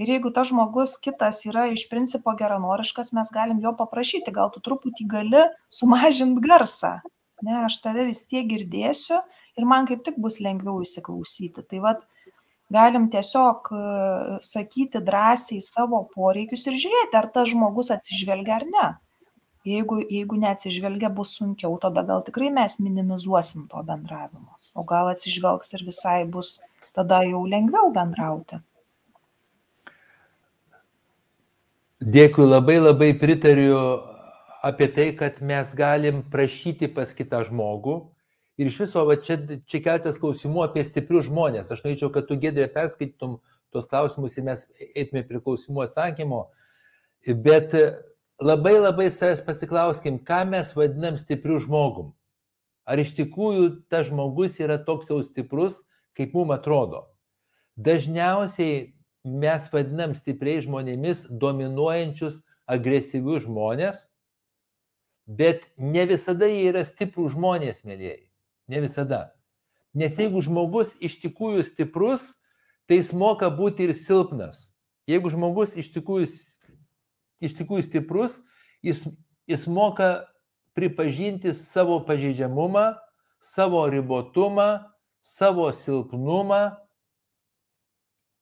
Ir jeigu tas žmogus kitas yra iš principo geranoriškas mes galim jo paprašyti gal tu truputį gali sumažint garsą? Ne aš tave vis tiek girdėsiu ir man kaip tik bus lengviau įsiklausyti. Tai vat galim tiesiog sakyti drąsiai savo poreikius ir žiūrėti ar tas žmogus atsižvelgia ar ne jeigu jeigu neatsižvelgia bus sunkiau tada gal tikrai mes minimizuosim to bendravimo o gal atsižvelgs ir visai bus tada jau lengviau bendrauti Dėkui, labai labai pritariu apie tai, kad mes galim prašyti pas kitą žmogų. Ir iš viso, va, čia, čia keltas klausimų apie stiprius žmonės. Aš norėčiau, kad tu gėdė perskaitytum tos klausimus ir mes eitume prie klausimų atsakymo. Bet labai labai savęs pasiklauskim, ką mes vadinam stipriu žmogum. Ar iš tikrųjų tas žmogus yra toks jau stiprus, kaip mums atrodo. Dažniausiai mes vadinam stipriais žmonėmis dominuojančius agresyvius žmonės, bet ne visada jie yra stiprų žmonės, mėlyjei. Ne visada. Nes jeigu žmogus iš tikrųjų stiprus, tai jis moka būti ir silpnas. Jeigu žmogus iš tikrųjų, iš tikrųjų stiprus, jis, jis moka pripažinti savo pažeidžiamumą, savo ribotumą, savo silpnumą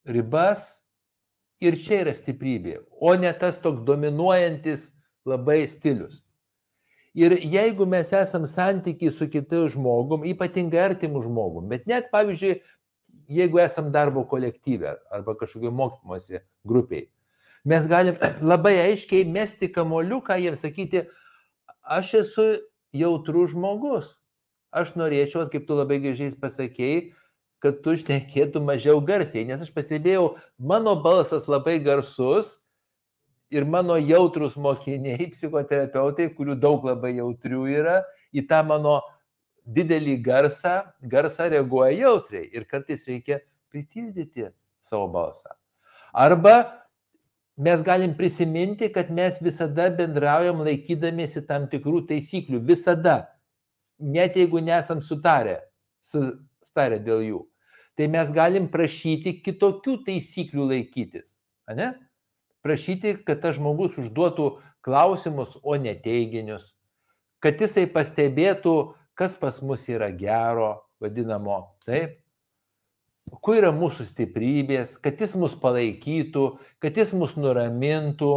ribas ir čia yra stiprybė, o ne tas toks dominuojantis labai stilius. Ir jeigu mes esam santykiai su kitu žmogum, ypatingai artimu žmogum, bet net pavyzdžiui, jeigu esam darbo kolektyve arba kažkokio mokymosi grupiai, mes galim labai aiškiai mesti kamoliuką jiems sakyti, aš esu jautrus žmogus. Aš norėčiau, kaip tu labai gražiai pasakėjai, kad tu šnekėtum mažiau garsiai, nes aš pastebėjau, mano balsas labai garsus ir mano jautrus mokiniai, psichoterapeutai, kurių daug labai jautrių yra, į tą mano didelį garsą, garsą reaguoja jautriai ir kartais reikia pritildyti savo balsą. Arba mes galim prisiminti, kad mes visada bendraujam laikydamiesi tam tikrų taisyklių. Visada. Net jeigu nesam sutarę su sutarę dėl jų, tai mes galim prašyti kitokių taisyklių laikytis. Ne? Prašyti, kad tas žmogus užduotų klausimus, o ne teiginius. Kad jisai pastebėtų, kas pas mus yra gero, vadinamo, taip, kur yra mūsų stiprybės, kad jis mus palaikytų, kad jis mus nuramintų,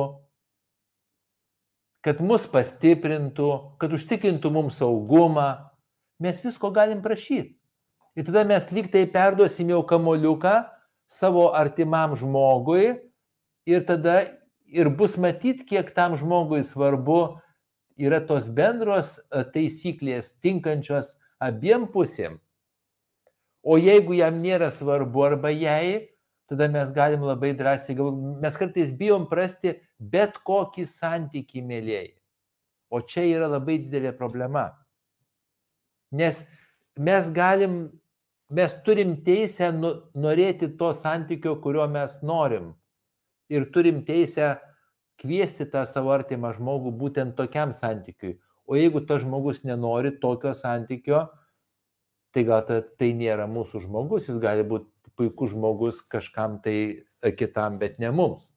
kad mus pastiprintų, kad užtikrintų mums saugumą. Mes visko galim prašyti. Ir tada mes lyg tai perduosim jau kamoliuką savo artimam žmogui ir tada ir bus matyti, kiek tam žmogui svarbu yra tos bendros e, taisyklės tinkančios abiem pusėm. O jeigu jam nėra svarbu arba jai, tada mes galim labai drąsiai galvoti, mes kartais bijom prasti bet kokį santykį mėlyjei. O čia yra labai didelė problema. Nes mes galim mes turim teisę norėti to santykio, kurio mes norim. Ir turim teisę kviesti tą savo artimą žmogų būtent tokiam santykiui. O jeigu tas žmogus nenori tokio santykio, tai gal ta, tai nėra mūsų žmogus, jis gali būti puikus žmogus kažkam tai kitam, bet ne mums.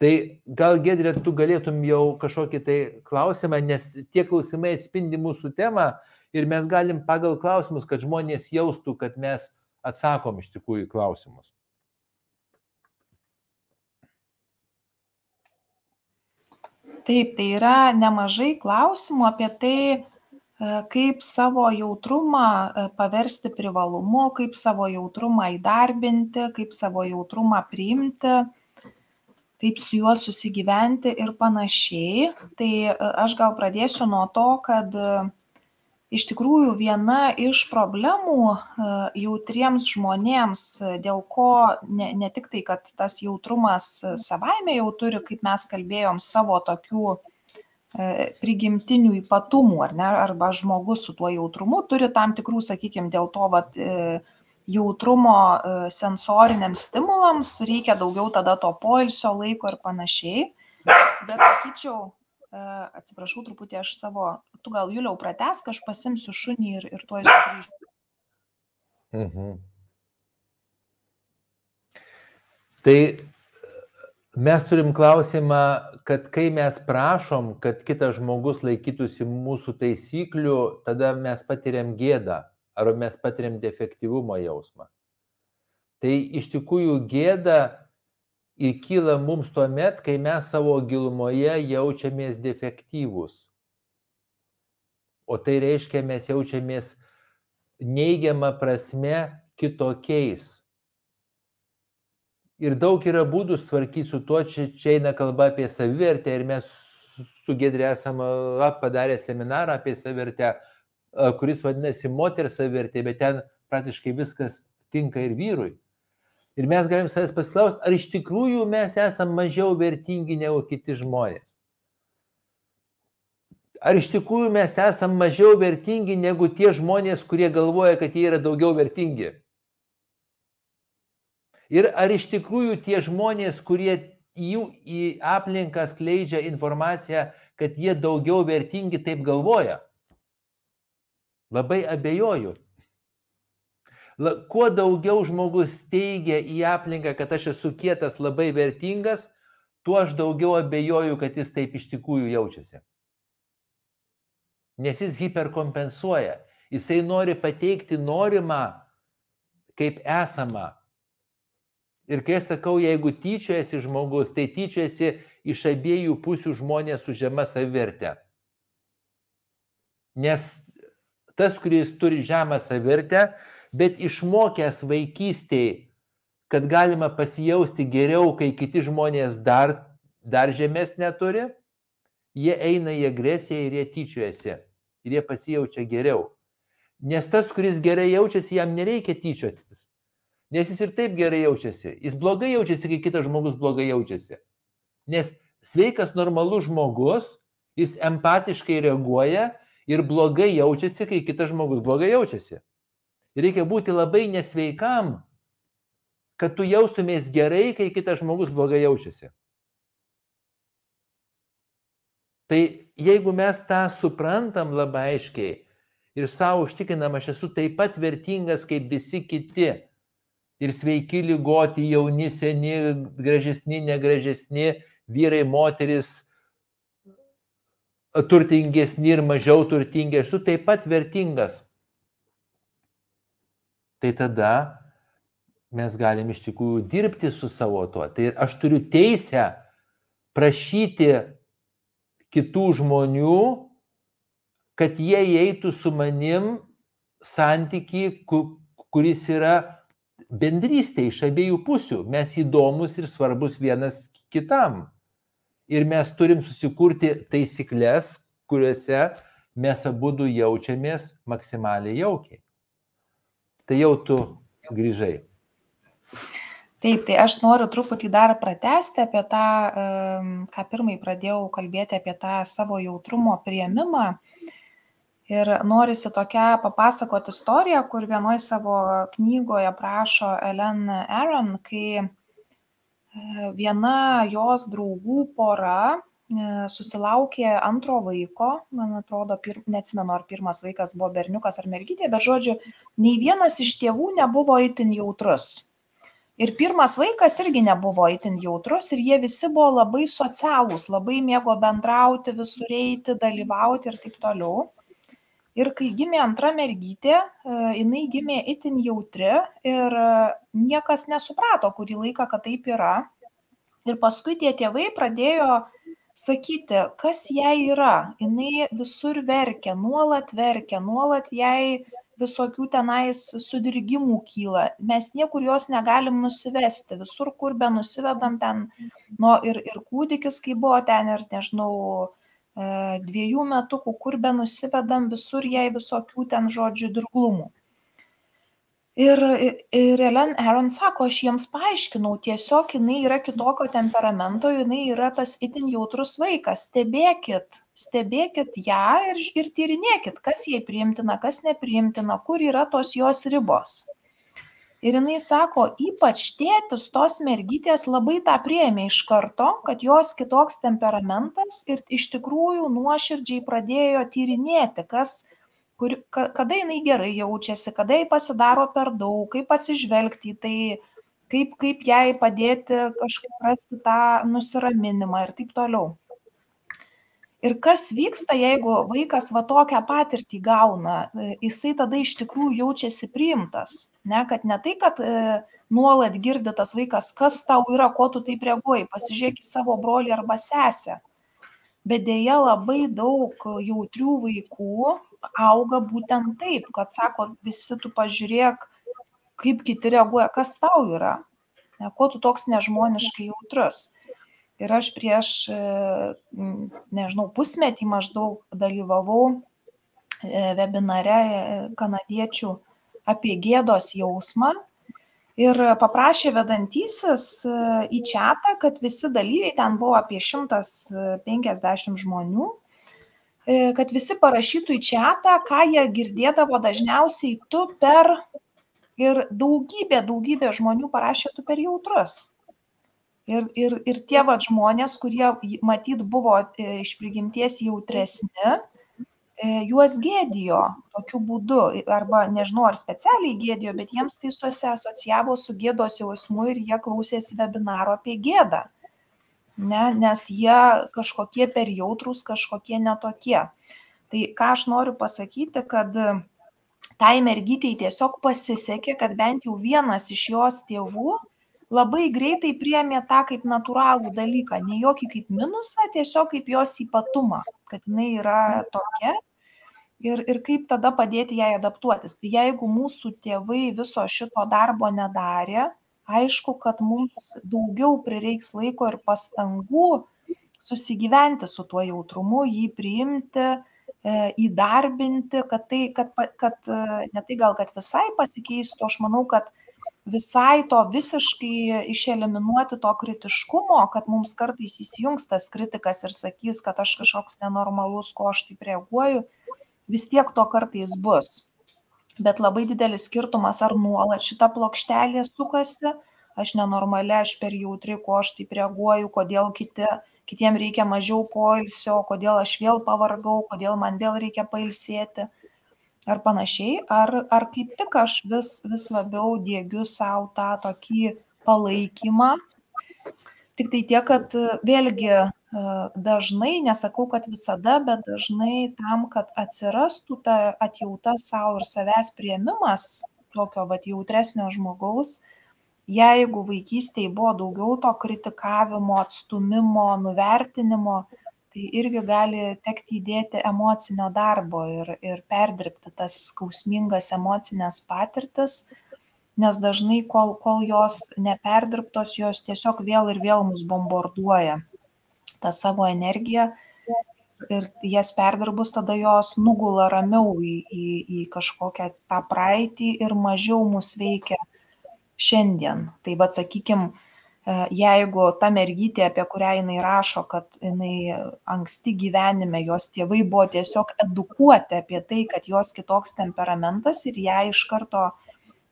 Tai gal Gedrė, tu galėtum jau kažkokį tai klausimą, nes tie klausimai atspindi mūsų temą ir mes galim pagal klausimus, kad žmonės jaustų, kad mes atsakom iš tikrųjų klausimus. Taip, tai yra nemažai klausimų apie tai, e, kaip savo jautrumą e, paversti privalumu, kaip savo jautrumą įdarbinti, kaip savo jautrumą priimti, kaip su juo susigyventi ir panašiai. Tai e, aš gal pradėsiu nuo to, kad iš tikrųjų viena iš problemų e, jautriems žmonėms, e, dėl ko ne, ne tik tai, kad tas jautrumas savaime jau turi, kaip mes kalbėjom, savo tokių e, prigimtinių ypatumų, ar ne, arba žmogus su tuo jautrumu turi tam tikrų, sakykime, dėl to, vat, jautrumo sensoriniams stimulams reikia daugiau tada to poilsio laiko ir panašiai. Bet sakyčiau, atsiprašau truputį aš savo, tu gal Juliau pratesk, aš pasimsiu šunį ir, ir tuoj sugrįžtu. Mhm. Tai mes turim klausimą, kad kai mes prašom, kad kitas žmogus laikytųsi mūsų taisyklių, tada mes patiriam gėdą arba mes patiriam defektyvumo jausmą. Tai iš tikrųjų gėda įkyla mums tuo met, kai mes savo gilumoje jaučiamės defektyvūs. O tai reiškia, mes jaučiamės neigiamą prasme kitokiais. Ir daug yra būdų tvarkyti su tuo, čia, čia eina kalba apie savivertę ir mes su Gedrė esame padarę seminarą apie savivertę, kuris vadinasi moters savivertė, bet ten praktiškai viskas tinka ir vyrui. Ir mes galim savęs pasiklausti, ar iš tikrųjų mes esame mažiau vertingi negu kiti žmonės. Ar iš tikrųjų mes esame mažiau vertingi negu tie žmonės, kurie galvoja, kad jie yra daugiau vertingi. Ir ar iš tikrųjų tie žmonės, kurie jų į aplinką skleidžia informaciją, kad jie daugiau vertingi, taip galvoja. Labai abejoju kuo daugiau žmogus teigia į aplinką, kad aš esu kietas, labai vertingas, tuo aš daugiau abejoju, kad jis taip iš tikrųjų jaučiasi. Nes jis hiperkompensuoja. Jisai nori pateikti norimą kaip esamą. Ir kai aš sakau, jeigu tyčiojasi žmogus, tai tyčiojasi iš abiejų pusių žmonės su žema savivertė. Nes tas, kuris turi žemą savivertę, bet išmokęs vaikystėje, kad galima pasijausti geriau, kai kiti žmonės dar, dar žemesnė turi, jie eina į agresiją ir jie tyčiojasi. Ir jie pasijaučia geriau. Nes tas, kuris gerai jaučiasi, jam nereikia tyčiotis. Nes jis ir taip gerai jaučiasi. Jis blogai jaučiasi, kai kitas žmogus blogai jaučiasi. Nes sveikas, normalus žmogus, jis empatiškai reaguoja ir blogai jaučiasi, kai kitas žmogus blogai jaučiasi. Reikia būti labai nesveikam, kad tu jaustumės gerai, kai kitas žmogus blogai jaučiasi. Tai jeigu mes tą suprantam labai aiškiai ir savo užtikrinam, aš esu taip pat vertingas kaip visi kiti, ir sveiki lygoti, jauni, seni, gražesni, negražesni, vyrai, moteris, turtingesni ir mažiau turtingi, aš esu taip pat vertingas tai tada mes galim iš tikrųjų dirbti su savo tuo. Tai aš turiu teisę prašyti kitų žmonių, kad jie eitų su manim santyki, kuris yra bendrystė iš abiejų pusių. Mes įdomus ir svarbus vienas kitam. Ir mes turim susikurti taisyklės, kuriuose mes abu jaučiamės maksimaliai jaukiai tai jau tu grįžai. Taip, tai aš noriu truputį dar pratesti apie tą, ką pirmai pradėjau kalbėti apie tą savo jautrumo prieimimą. Ir norisi tokią papasakoti istoriją, kur vienoje savo knygoje prašo Ellen Aaron, kai e, viena jos draugų pora E, susilaukė antro vaiko, man atrodo, pir, neatsimenu, ar pirmas vaikas buvo berniukas ar mergytė, bet žodžiu, nei vienas iš tėvų nebuvo itin jautrus. Ir pirmas vaikas irgi nebuvo itin jautrus ir jie visi buvo labai socialūs, labai mėgo bendrauti, visur eiti, dalyvauti ir taip toliau. Ir kai gimė antra mergytė, e, jinai gimė itin jautri ir e, niekas nesuprato kurį laiką, kad taip yra. Ir paskui tie tėvai pradėjo sakyti, kas jai yra. Jis visur verkia, nuolat verkia, nuolat jai visokių tenais sudirgimų kyla. Mes niekur jos negalim nusivesti. Visur, kur be nusivedam ten, nu, ir, ir kūdikis, kai buvo ten, ir nežinau, dviejų metukų, kur be nusivedam, visur jai visokių ten žodžių dirglumų. Ir, ir Ellen Aaron sako, aš jiems paaiškinau, tiesiog jinai yra kitokio temperamento, jinai yra tas itin jautrus vaikas. Stebėkit, stebėkit ją ir, ir tyrinėkit, kas jai priimtina, kas nepriimtina, kur yra tos jos ribos. Ir jinai sako, ypač tėtis tos mergytės labai tą prieėmė iš karto, kad jos kitoks temperamentas ir iš tikrųjų nuoširdžiai pradėjo tyrinėti, kas, kur ka kada jinai gerai jaučiasi, kada jai pasidaro per daug, kaip atsižvelgti į tai, kaip, kaip jai padėti kažkaip rasti tą nusiraminimą ir taip toliau. Ir kas vyksta, jeigu vaikas va tokią patirtį gauna, e, jisai tada iš tikrųjų jaučiasi priimtas. Ne, kad ne tai, kad e, nuolat girdi tas vaikas, kas tau yra, ko tu taip reaguoji, pasižiūrėk į savo brolį arba sesę. Bet dėja labai daug jautrių vaikų auga būtent taip, kad sako visi tu pažiūrėk, kaip kiti reaguoja, kas tau yra, ne, kuo tu toks nežmoniškai jautrus. Ir aš prieš, e, nežinau, pusmetį maždaug dalyvavau e, webinare e, kanadiečių apie gėdos jausmą ir paprašė vedantysis į čatą, kad visi dalyviai, ten buvo apie 150 žmonių, kad visi parašytų į čatą, ką jie girdėdavo dažniausiai tu per ir daugybė, daugybė žmonių parašė tu per jautrus. Ir, ir, ir tie va žmonės, kurie matyt buvo e, iš prigimties jautresni, e, juos gėdijo tokiu būdu, arba nežinau, ar specialiai gėdijo, bet jiems tai susiasocijavo su gėdos jausmu ir jie klausėsi webinaro apie gėdą ne, nes jie kažkokie per jautrus, kažkokie netokie. Tai ką aš noriu pasakyti, kad tai mergytei tiesiog pasisekė, kad bent jau vienas iš jos tėvų labai greitai priemė tą kaip natūralų dalyką, ne jokį kaip minusą, tiesiog kaip jos ypatumą, kad jinai yra tokia ir, ir kaip tada padėti jai adaptuotis. Tai jeigu mūsų tėvai viso šito darbo nedarė, aišku, kad mums daugiau prireiks laiko ir pastangų susigyventi su tuo jautrumu, jį priimti, e, įdarbinti, kad tai, kad, kad e, ne tai gal, kad visai pasikeistų, aš manau, kad visai to visiškai išeliminuoti to kritiškumo, kad mums kartais įsijungs tas kritikas ir sakys, kad aš kažkoks nenormalus, ko aš taip reaguoju, vis tiek to kartais bus. Bet labai didelis skirtumas, ar nuolat šita plokštelė sukasi, aš nenormali, aš per jautri, ko aš taip reaguoju, kodėl kiti, kitiem reikia mažiau poilsio, kodėl aš vėl pavargau, kodėl man vėl reikia pailsėti ar panašiai, ar, ar kaip tik aš vis, vis labiau dėgiu savo tą tokį palaikymą. Tik tai tiek, kad vėlgi dažnai, nesakau, kad visada, bet dažnai tam, kad atsirastų ta atjauta savo ir savęs prieimimas tokio vat jautresnio žmogaus, jeigu vaikystėje buvo daugiau to kritikavimo, atstumimo, nuvertinimo, tai irgi gali tekti įdėti emocinio darbo ir, ir perdirbti tas skausmingas emocinės patirtis, nes dažnai, kol, kol jos neperdirbtos, jos tiesiog vėl ir vėl mus bombarduoja tą savo energiją ir jas perdirbus tada jos nugula ramiau į, į, į kažkokią tą praeitį ir mažiau mus veikia šiandien. Tai vad sakykime, jeigu ta mergytė, apie kurią jinai rašo, kad jinai anksti gyvenime, jos tėvai buvo tiesiog edukuoti apie tai, kad jos kitoks temperamentas ir ją iš karto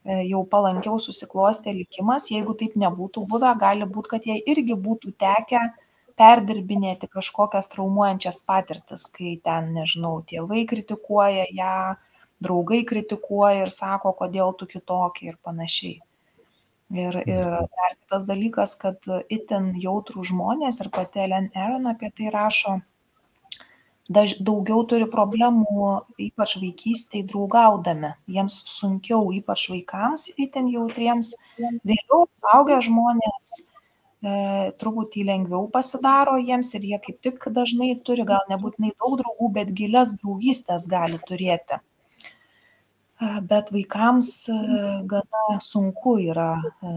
e, jau palankiau susiklostė likimas, jeigu taip nebūtų buvę, gali būti, kad jai irgi būtų tekę perdirbinėti kažkokias traumuojančias patirtis, kai ten, nežinau, tėvai kritikuoja ją, draugai kritikuoja ir sako, kodėl tu kitokia ir panašiai. Ir, ir dar kitas dalykas, kad itin jautrų žmonės ir pati Ellen Aaron apie tai rašo, daž, daugiau turi problemų, ypač vaikystėje draugaudami. Jiems sunkiau, ypač vaikams, itin jautriems. Vėliau augę žmonės e, truputį lengviau pasidaro jiems ir jie kaip tik dažnai turi, gal nebūtinai daug draugų, bet gilias draugystės gali turėti. Bet vaikams e, gana sunku yra e,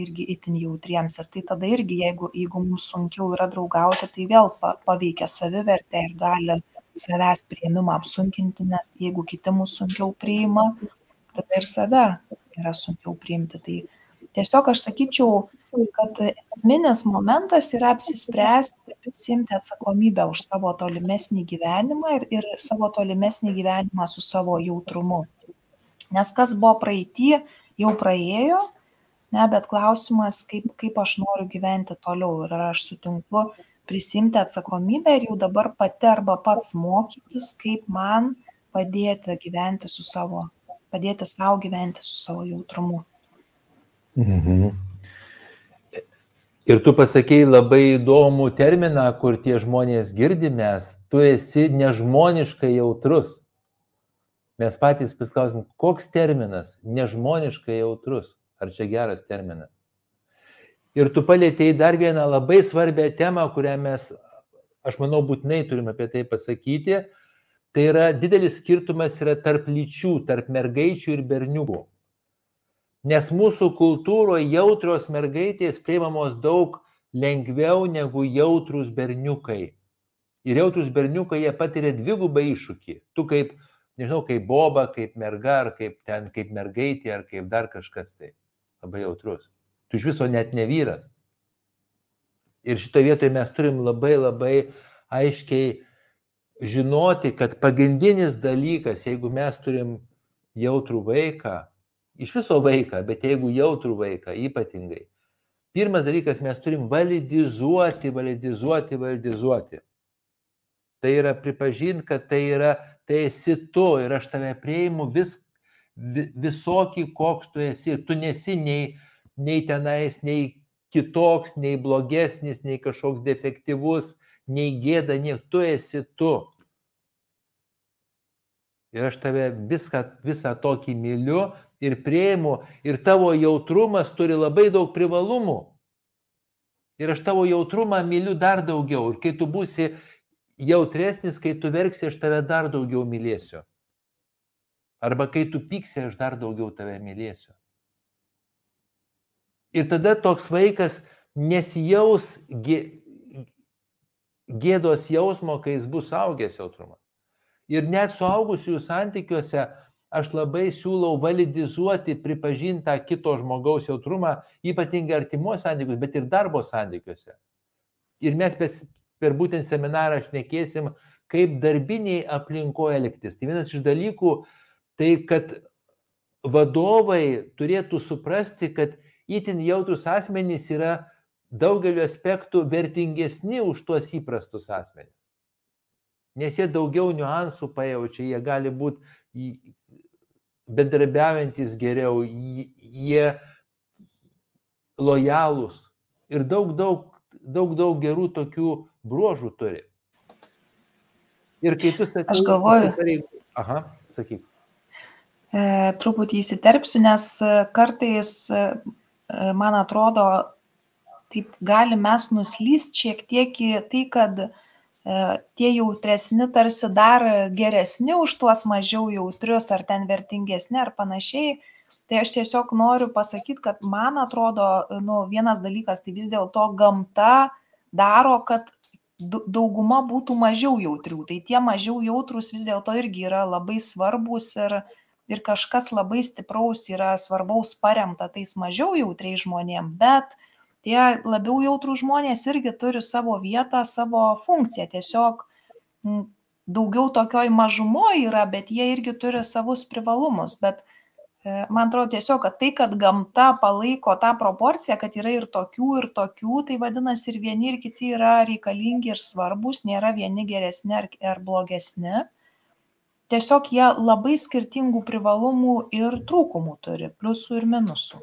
irgi itin jautriems. Ir tai tada irgi jeigu jeigu mums sunkiau yra draugauti tai vėl pa paveikia savivertę ir gali savęs priėmimą apsunkinti nes jeigu kiti mus sunkiau priima tada ir save yra sunkiau priimti. Tai tiesiog aš sakyčiau kad esminis momentas yra apsispręsti prisiimti atsakomybę už savo tolimesnį gyvenimą ir ir savo tolimesnį gyvenimą su savo jautrumu nes kas buvo praeity jau praėjo ne bet klausimas kaip kaip aš noriu gyventi toliau ir ar aš sutinku prisiimti atsakomybę ir jau dabar pati arba pats mokytis kaip man padėti gyventi su savo padėti sau gyventi su savo jautrumu mhm. Ir tu pasakėjai labai įdomų terminą, kur tie žmonės girdimės, tu esi nežmoniškai jautrus. Mes patys pasklausim, koks terminas nežmoniškai jautrus. Ar čia geras terminas? Ir tu palėtėjai dar vieną labai svarbią temą, kurią mes, aš manau, būtinai turim apie tai pasakyti. Tai yra didelis skirtumas yra tarp lyčių, tarp mergaičių ir berniukų. Nes mūsų kultūroje jautrios mergaitės priimamos daug lengviau negu jautrus berniukai. Ir jautrus berniukai jie patiria dvigubą iššūkį. Tu kaip, nežinau, kaip boba, kaip merga, ar kaip ten, kaip mergaitė, ar kaip dar kažkas tai labai jautrus. Tu iš viso net ne vyras. Ir šitoje vietoje mes turim labai labai aiškiai žinoti, kad pagrindinis dalykas, jeigu mes turim jautrų vaiką, iš viso vaiką, bet jeigu jautrų vaiką ypatingai, pirmas dalykas, mes turim validizuoti, validizuoti, validizuoti. Tai yra pripažinti, kad tai yra, tai esi tu ir aš tave prieimu vis, visokį, koks tu esi. Tu nesi nei, nei tenais, nei kitoks, nei blogesnis, nei kažkoks defektyvus, nei gėda, nei tu esi tu. Ir aš tave viską, visą tokį myliu ir prieimu. Ir tavo jautrumas turi labai daug privalumų. Ir aš tavo jautrumą myliu dar daugiau. Ir kai tu būsi jautresnis, kai tu verksi, aš tave dar daugiau mylėsiu. Arba kai tu pyksi, aš dar daugiau tave mylėsiu. Ir tada toks vaikas nesijaus gėdos jausmo, kai jis bus augęs jautrumas. Ir net suaugusiųjų santykiuose aš labai siūlau validizuoti, pripažinti tą kito žmogaus jautrumą, ypatingai artimuose santykiuose, bet ir darbo santykiuose. Ir mes per būtent seminarą šnekėsim, kaip darbiniai aplinkoje elgtis. Tai vienas iš dalykų, tai kad vadovai turėtų suprasti, kad itin jautrus asmenys yra daugeliu aspektų vertingesni už tuos įprastus asmenys. Nes jie daugiau niuansų pajaučia, jie gali būti bendrabiaujantis geriau, jie lojalūs ir daug, daug, daug, daug gerų tokių bruožų turi. Ir kai tu sakai, aš galvoju, aha, sakyk. E, truputį įsiterpsiu, nes e, kartais, e, man atrodo, taip gali mes nuslyst šiek tiek į tai, kad tie jautresni tarsi dar geresni už tuos mažiau jautrius ar ten vertingesni ar panašiai. Tai aš tiesiog noriu pasakyti, kad man atrodo, nu, vienas dalykas, tai vis dėlto gamta daro, kad dauguma būtų mažiau jautrių. Tai tie mažiau jautrus vis dėlto irgi yra labai svarbus ir, ir kažkas labai stipraus yra svarbaus paremta tais mažiau jautriais žmonėm, bet tie labiau jautrų žmonės irgi turi savo vietą, savo funkciją. Tiesiog daugiau tokioj mažumoje yra, bet jie irgi turi savus privalumus. Bet man atrodo tiesiog, kad tai, kad gamta palaiko tą proporciją, kad yra ir tokių, ir tokių, tai vadinasi ir vieni, ir kiti yra reikalingi ir svarbus, nėra vieni geresni ar, ar blogesni tiesiog jie labai skirtingų privalumų ir trūkumų turi, pliusų ir minusų.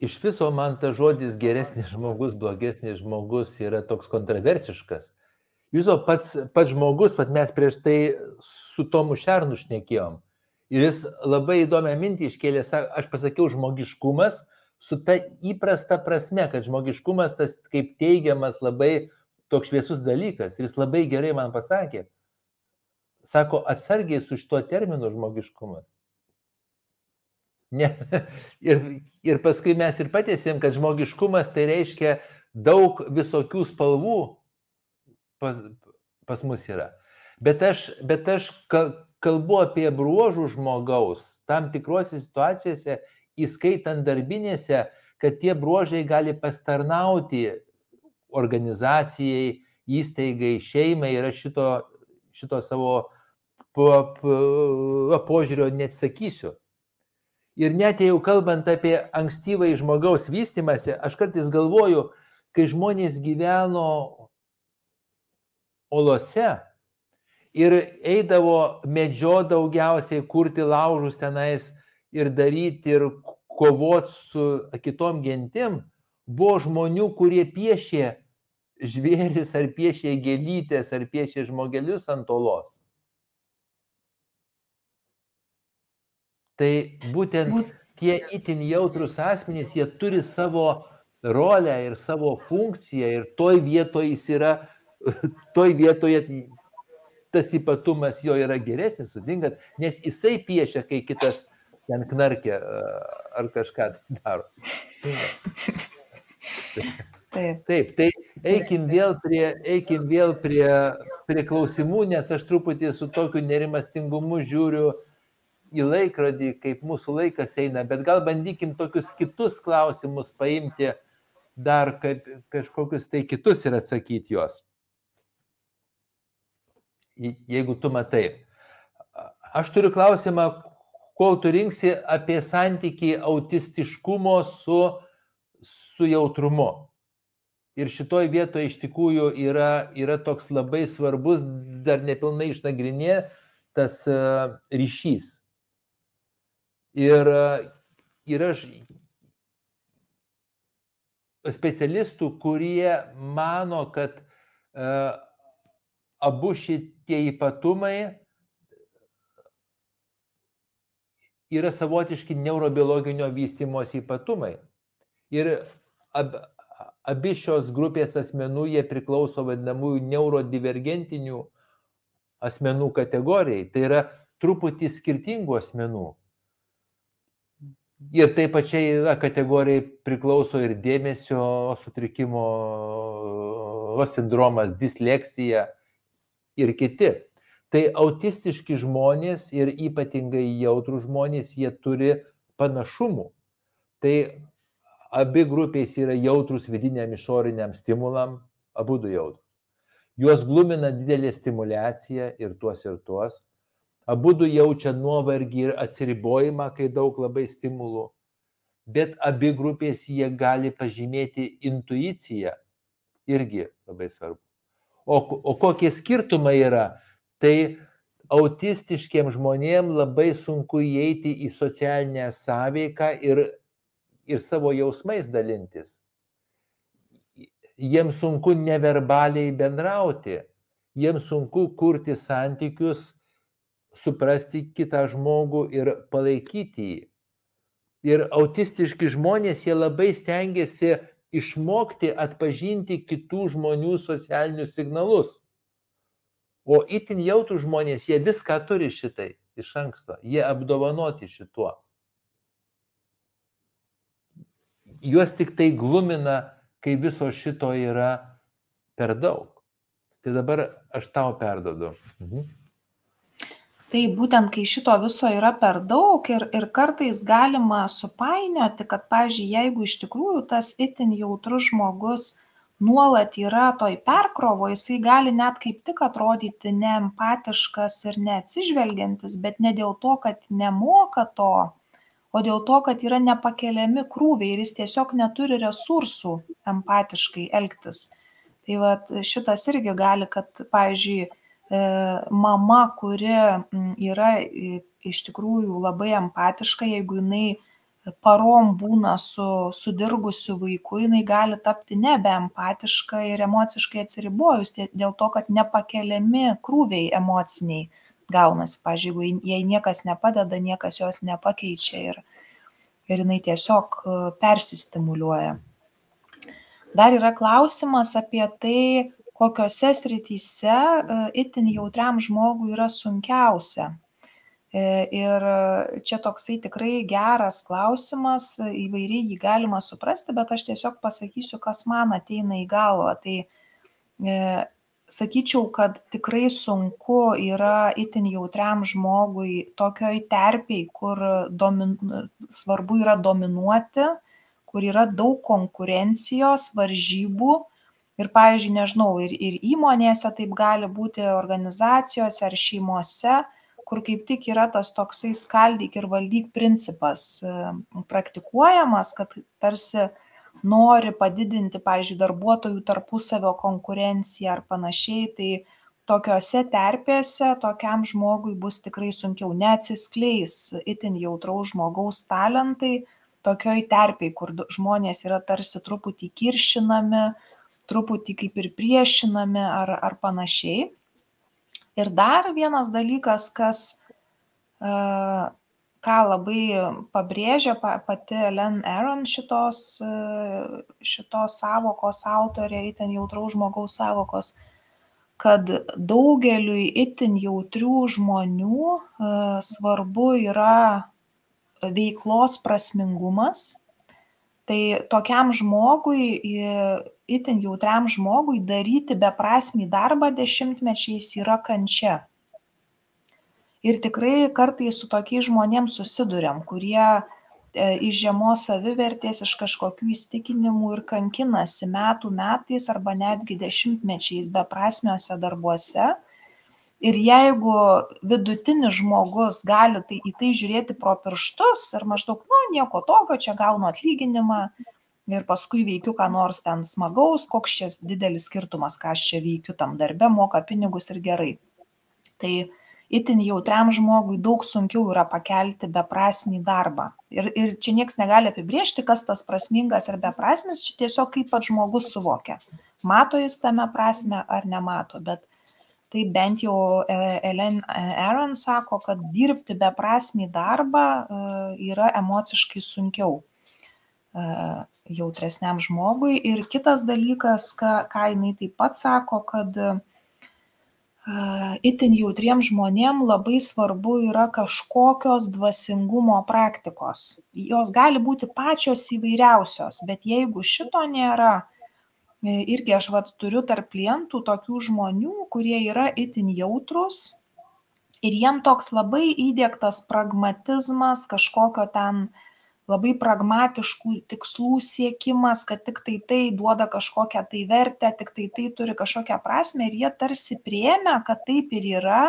iš viso man tas žodis geresnis žmogus, blogesnis žmogus yra toks kontroversiškas. Jūsų pats, pats žmogus, pat mes prieš tai su Tomu Šernu šnekėjom. Ir jis labai įdomią mintį iškėlė, aš pasakiau žmogiškumas su ta įprasta prasme, kad žmogiškumas tas kaip teigiamas labai toks šviesus dalykas. Ir jis labai gerai man pasakė, sako, atsargiai su šituo terminu žmogiškumas. Ne. Ir, ir paskui mes ir patėsim, kad žmogiškumas tai reiškia daug visokių spalvų pas, pas mus yra. Bet aš, bet aš kalbu apie bruožų žmogaus tam tikrose situacijose, įskaitant darbinėse, kad tie bruožai gali pastarnauti organizacijai, įstaigai, šeimai ir aš šito, šito savo požiūrio neatsakysiu. Ir net jau kalbant apie ankstyvą žmogaus vystimąsi, aš kartais galvoju, kai žmonės gyveno olose ir eidavo medžio daugiausiai, kurti laužus tenais ir daryti ir kovoti su kitom gentim, buvo žmonių, kurie piešė žvėris ar piešė gėlytės ar piešė žmogelius ant olos. Tai būtent tie itin jautrus asmenys, jie turi savo rolę ir savo funkciją ir toj vietoje jis yra, toj vietoje tas ypatumas jo yra geresnis, sudingat, nes jisai piešia, kai kitas ten knarkia ar kažką daro. Taip. Taip, tai eikim vėl prie, eikim vėl prie, prie klausimų, nes aš truputį su tokiu nerimastingumu žiūriu į laikrodį, kaip mūsų laikas eina, bet gal bandykim tokius kitus klausimus paimti dar kaip kažkokius tai kitus ir atsakyti juos. Jeigu tu matai. Aš turiu klausimą, kol tu rinksi apie santyki autistiškumo su, su jautrumu. Ir šitoj vietoje iš tikrųjų yra, yra toks labai svarbus, dar nepilnai išnagrinė tas ryšys. Ir yra specialistų, kurie mano, kad abu šitie ypatumai yra savotiški neurobiologinio vystimosi ypatumai. Ir ab, abi šios grupės asmenų jie priklauso vadinamųjų neurodivergentinių asmenų kategorijai. Tai yra truputį skirtingų asmenų. Ir taip pačiai na, kategorijai priklauso ir dėmesio sutrikimo sindromas, disleksija ir kiti. Tai autistiški žmonės ir ypatingai jautrų žmonės, jie turi panašumų. Tai abi grupės yra jautrus vidiniam išoriniam stimulam, abu du jautrus. Juos glumina didelė stimulacija ir tuos ir tuos abu du jaučia nuovargį ir atsiribojimą, kai daug labai stimulų, bet abi grupės jie gali pažymėti intuiciją, irgi labai svarbu. O, o kokie skirtumai yra, tai autistiškiem žmonėm labai sunku įeiti į socialinę sąveiką ir, ir savo jausmais dalintis. Jiems sunku neverbaliai bendrauti, jiems sunku kurti santykius suprasti kitą žmogų ir palaikyti jį. Ir autistiški žmonės, jie labai stengiasi išmokti atpažinti kitų žmonių socialinius signalus. O itin jautų žmonės, jie viską turi šitai iš anksto, jie apdovanoti šituo. Juos tik tai glumina, kai viso šito yra per daug. Tai dabar aš tau perdodu. Mhm taip būtent kai šito viso yra per daug ir ir kartais galima supainioti kad pavyzdžiui jeigu iš tikrųjų tas itin jautrus žmogus nuolat yra toj perkrovoj jisai gali net kaip tik atrodyti neempatiškas ir neatsižvelgiantis bet ne dėl to kad nemoka to o dėl to kad yra nepakeliami krūviai ir jis tiesiog neturi resursų empatiškai elgtis. Tai vat šitas irgi gali kad pavyzdžiui mama, kuri yra iš tikrųjų labai empatiška, jeigu jinai parom būna su sudirgusiu vaiku, jinai gali tapti nebeempatiška ir emociškai atsiribojus dėl to, kad nepakeliami krūviai emociniai gaunasi. Pavyzdžiui, jeigu jai niekas nepadeda, niekas jos nepakeičia ir, ir jinai tiesiog persistimuliuoja. Dar yra klausimas apie tai, kokiose srityse e, itin jautriam žmogui yra sunkiausia E, ir čia toksai tikrai geras klausimas, įvairiai jį galima suprasti, bet aš tiesiog pasakysiu, kas man ateina į galvą. Tai e, sakyčiau, kad tikrai sunku yra itin jautriam žmogui tokioj terpiai, kur domin, svarbu yra dominuoti, kur yra daug konkurencijos, varžybų. Ir, pavyzdžiui, nežinau, ir, ir įmonėse taip gali būti, organizacijose ar šeimose, kur kaip tik yra tas toksai skaldyk ir valdyk principas e, praktikuojamas, kad tarsi nori padidinti, pavyzdžiui, darbuotojų tarpusavio konkurenciją ar panašiai, tai tokiose terpėse tokiam žmogui bus tikrai sunkiau, neatsiskleis itin jautraus žmogaus talentai tokioj terpiai, kur žmonės yra tarsi truputį kiršinami, truputį kaip ir priešinami ar, ar panašiai. Ir dar vienas dalykas, kas, e, ką labai pabrėžia pati Ellen Aron šitos, e, šitos savokos autorė, itin jautraus žmogaus savokos, kad daugeliui itin jautrių žmonių e, svarbu yra veiklos prasmingumas. Tai tokiam žmogui itin jautriam žmogui daryti beprasmį darbą dešimtmečiais yra kančia. Ir tikrai kartais su tokiais žmonėms susidurėm, kurie e, iš žemos savivertės, iš kažkokių įstikinimų ir kankinasi metų metais arba netgi dešimtmečiais beprasmiuose darbuose. Ir jeigu vidutinis žmogus gali tai, į tai žiūrėti pro pirštus ir maždaug, nu, nieko tokio, čia gaunu atlyginimą, ir paskui veikiu ką nors ten smagaus, koks čia didelis skirtumas, ką aš čia veikiu tam darbe, moka pinigus ir gerai. Tai itin jautriam žmogui daug sunkiau yra pakelti beprasmį darbą. Ir, ir čia niekas negali apibriežti, kas tas prasmingas ar beprasmis, čia tiesiog kaip pats žmogus suvokia. Mato jis tame prasme ar nemato, bet tai bent jau e, Ellen Aaron sako, kad dirbti beprasmį darbą e, yra emociškai sunkiau jautresniam žmogui. Ir kitas dalykas, ką, ką jinai taip pat sako, kad itin jautriem žmonėm labai svarbu yra kažkokios dvasingumo praktikos. Jos gali būti pačios įvairiausios, bet jeigu šito nėra, irgi aš vat turiu tarp klientų tokių žmonių, kurie yra itin jautrus ir jiem toks labai įdėktas pragmatizmas, kažkokio ten uh, labai pragmatiškų tikslų siekimas, kad tik tai tai duoda kažkokią tai vertę, tik tai tai turi kažkokią prasme ir jie tarsi priemė, kad taip ir yra,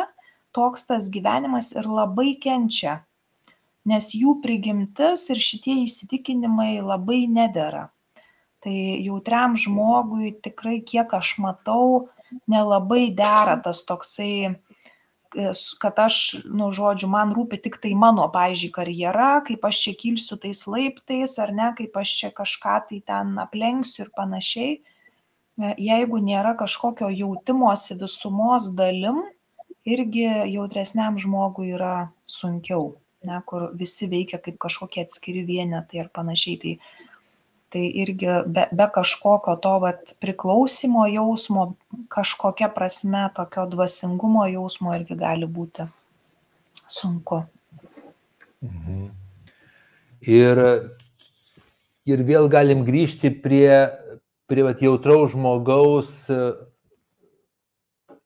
toks tas gyvenimas ir labai kenčia, nes jų prigimtis ir šitie įsitikinimai labai nedėra. Tai jautriam žmogui tikrai, kiek aš matau, nelabai dera tas toksai kad aš, nu, žodžiu, man rūpi tik tai mano, pavyzdžiui, karjera, kaip aš čia kilsiu tais laiptais, ar ne, kaip aš čia kažką tai ten aplenksiu ir panašiai. E, jeigu nėra kažkokio jautimosi visumos dalim, irgi jautresniam žmogui yra sunkiau, ne, kur visi veikia kaip kažkokie atskiri vienetai ir panašiai. Tai tai irgi be, be kažkokio to vat, priklausimo jausmo, kažkokia prasme tokio dvasingumo jausmo irgi gali būti sunku. Mhm. Ir, ir vėl galim grįžti prie, prie vat, jautraus žmogaus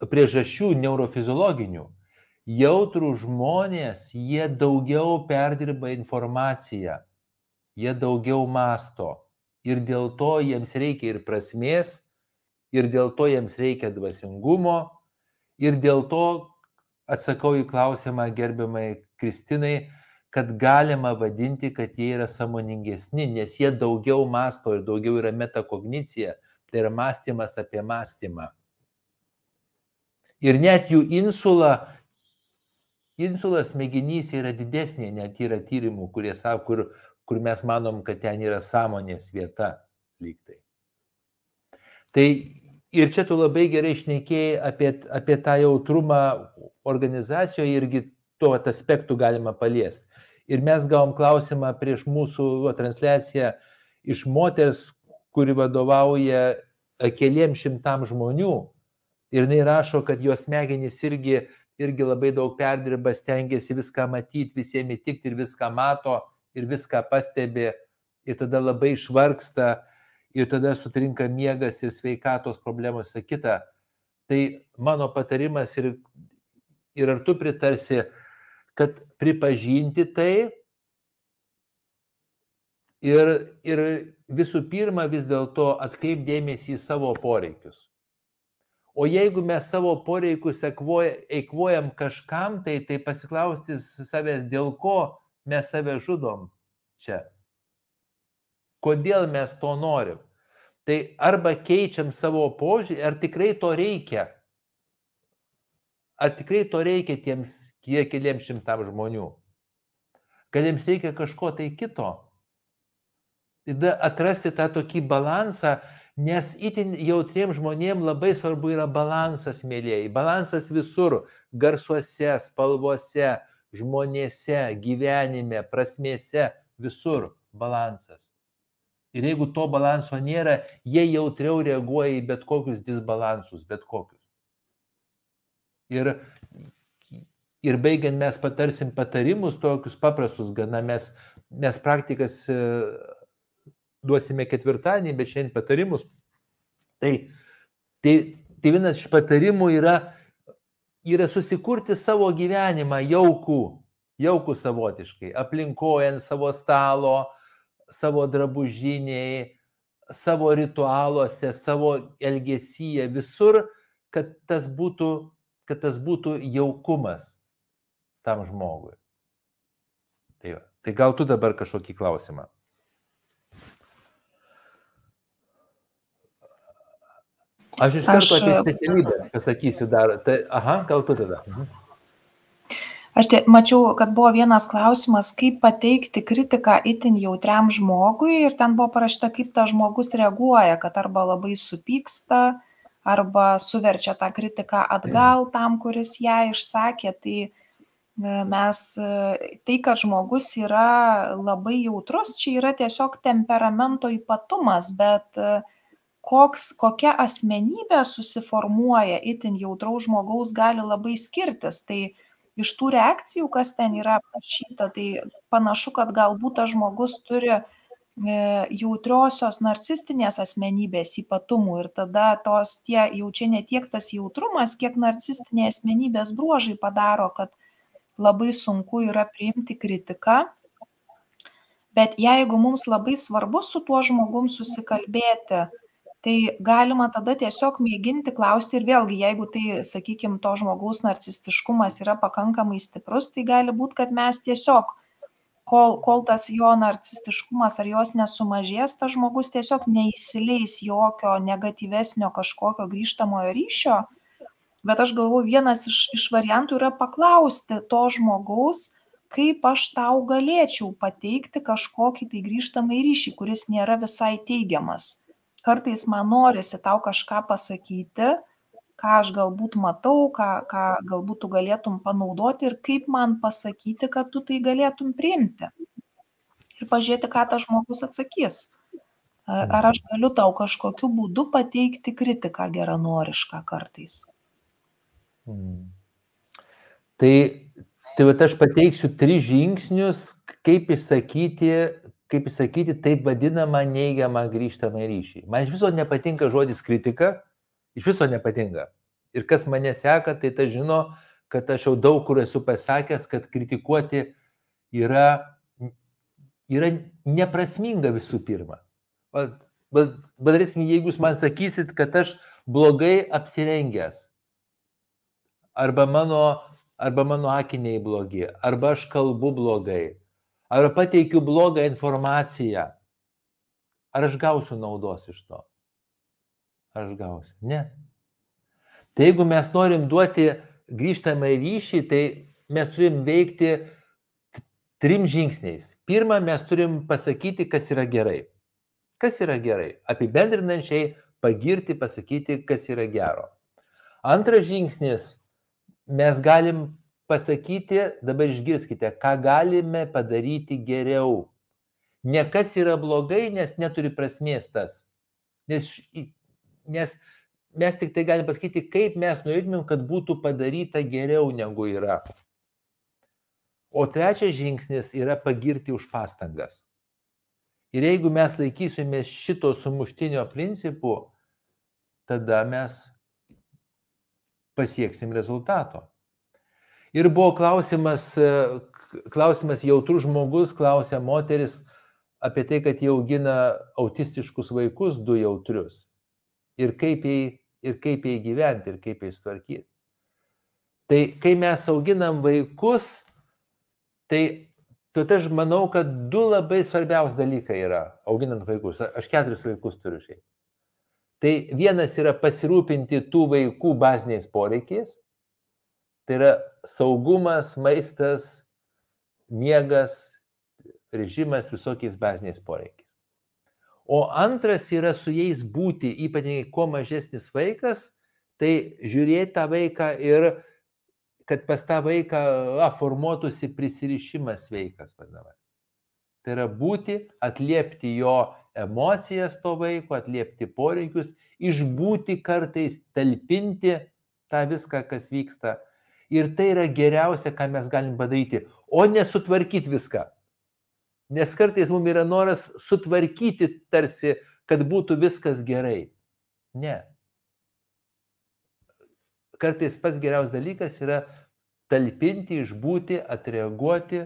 priežasčių neurofiziologinių. Jautrų žmonės, jie daugiau perdirba informaciją, jie daugiau masto ir dėl to jiems reikia ir prasmės, ir dėl to jiems reikia dvasingumo, ir dėl to atsakau į klausimą gerbiamai Kristinai, kad galima vadinti, kad jie yra samoningesni, nes jie daugiau masto ir daugiau yra metakognicija, tai yra mąstymas apie mąstymą. Ir net jų insula, insulas smegenys yra didesnė, net yra tyrimų, kurie savo, kur kur mes manom, kad ten yra sąmonės vieta lygtai. Tai ir čia tu labai gerai išnekėjai apie, apie tą jautrumą organizacijoje irgi tuo aspektu galima paliesti. Ir mes gavom klausimą prieš mūsų va, transliaciją iš moters, kuri vadovauja keliam šimtam žmonių. Ir jinai rašo, kad jos smegenys irgi, irgi labai daug perdirba, stengiasi viską matyti, visiems įtikti ir viską mato ir viską pastebi ir tada labai išvarksta ir tada sutrinka miegas ir sveikatos problemos ir kita. Tai mano patarimas ir, ir ar tu pritarsi, kad pripažinti tai ir, ir visų pirma vis dėlto atkreipdėmėsi į savo poreikius. O jeigu mes savo poreikius eikvojam kažkam, tai, tai pasiklausti savęs, dėl ko mes save žudom čia. Kodėl mes to norim? Tai arba keičiam savo požiūrį, ar tikrai to reikia? Ar tikrai to reikia tiems kiek keliems šimtam žmonių? Gal jiems reikia kažko tai kito? Tada atrasti tą tokį balansą, nes itin jautriem žmonėm labai svarbu yra balansas, mėlyjei. Balansas visur - garsuose, spalvose, žmonėse, gyvenime, prasmėse, visur balansas. Ir jeigu to balanso nėra, jie jautriau reaguoja į bet kokius disbalansus, bet kokius. Ir, ir baigiant mes patarsim patarimus, tokius paprastus gana, mes, mes praktikas e, duosime ketvirtadienį, bet šiandien patarimus. Tai, tai, tai vienas iš patarimų yra yra susikurti savo gyvenimą jaukų, jaukų savotiškai, aplinkoje ant savo stalo, savo drabužiniai, savo ritualuose, savo elgesyje, visur, kad tas būtų, kad tas būtų jaukumas tam žmogui. Tai, va. tai gal tu dabar kažkokį klausimą? Aš iš karto apie specialybę pasakysiu dar. Tai, aha, gal tu tada. Mhm. Aš te, mačiau, kad buvo vienas klausimas, kaip pateikti kritiką itin jautriam žmogui ir ten buvo parašyta, kaip tas žmogus reaguoja, kad arba labai supyksta, arba suverčia tą kritiką atgal tam, kuris ją išsakė. Tai e, mes, e, tai, kad žmogus yra labai jautrus, čia yra tiesiog temperamento ypatumas, bet uh, koks kokia asmenybė susiformuoja itin jautraus žmogaus gali labai skirtis. Tai iš tų reakcijų kas ten yra aprašyta tai panašu kad galbūt tas žmogus turi e, jautriosios narcistinės asmenybės ypatumų ir tada tos tie jau čia ne tiek tas jautrumas kiek narcistiniai asmenybės bruožai padaro kad labai sunku yra priimti kritiką. Bet jeigu mums labai svarbu su tuo žmogum susikalbėti tai galima tada tiesiog mėginti klausti ir vėlgi jeigu tai sakykim to žmogaus narcistiškumas yra pakankamai stiprus tai gali būt kad mes tiesiog kol kol tas jo narcistiškumas ar jos nesumažės tas žmogus tiesiog neįsileis jokio negatyvesnio kažkokio grįžtamojo ryšio. Bet aš galvoju vienas iš iš variantų yra paklausti to žmogaus kaip aš tau galėčiau pateikti kažkokį tai grįžtamąjį ryšį kuris nėra visai teigiamas kartais man norisi tau kažką pasakyti, ką aš galbūt matau, ką, ką galbūt tu galėtum panaudoti ir kaip man pasakyti, kad tu tai galėtum priimti. Ir pažiūrėti, ką tas žmogus atsakys. Ar aš galiu tau kažkokiu būdu pateikti kritiką geranorišką kartais. Hmm. Tai, tai aš pateiksiu tris žingsnius, kaip išsakyti kaip sakyti, taip vadinamą neigiamą grįžtamą ryšį. Man iš viso nepatinka žodis kritika, iš viso nepatinka. Ir kas mane seka, tai ta žino, kad aš jau daug kur esu pasakęs, kad kritikuoti yra, yra neprasminga visų pirma. Bet jeigu jūs man sakysit, kad aš blogai apsirengęs, arba mano, arba mano akiniai blogi, arba aš kalbu blogai, ar pateikiu blogą informaciją, ar aš gausiu naudos iš to? Ar aš gausiu? Ne. Tai jeigu mes norim duoti grįžtamą ryšį, tai mes turim veikti trim žingsniais. Pirma, mes turim pasakyti, kas yra gerai. Kas yra gerai? Apibendrinančiai pagirti, pasakyti, kas yra gero. Antras žingsnis, mes galim pasakyti, dabar išgirskite, ką galime padaryti geriau. Ne kas yra blogai, nes neturi prasmės tas. Nes, nes mes tik tai galim pasakyti, kaip mes norėtumėm, kad būtų padaryta geriau negu yra. O trečias žingsnis yra pagirti už pastangas. Ir jeigu mes laikysimės šito sumuštinio principų, tada mes pasieksim rezultato. Ir buvo klausimas, klausimas jautrus žmogus, klausė moteris apie tai, kad jie augina autistiškus vaikus, du jautrius. Ir kaip jai ir kaip jai gyventi, ir kaip jais tvarkyti. Tai kai mes auginam vaikus, tai tad aš manau, kad du labai svarbiausi dalykai yra auginant vaikus. Aš keturis vaikus turiu šiaip. Tai vienas yra pasirūpinti tų vaikų baziniais poreikiais. Tai yra saugumas, maistas, miegas, režimas visokiais baziniais poreikiais. O antras yra su jais būti, ypatingai kuo mažesnis vaikas, tai žiūrėti tą vaiką ir kad pas tą vaiką a, formuotųsi prisirišimas sveikas, vadinama. Tai yra būti, atliepti jo emocijas to vaiko, atliepti poreikius, išbūti kartais, talpinti tą viską, kas vyksta. Ir tai yra geriausia, ką mes galim padaryti, o nesutvarkyti viską. Nes kartais mums yra noras sutvarkyti tarsi, kad būtų viskas gerai. Ne. Kartais pats geriausias dalykas yra talpinti, išbūti, atreaguoti,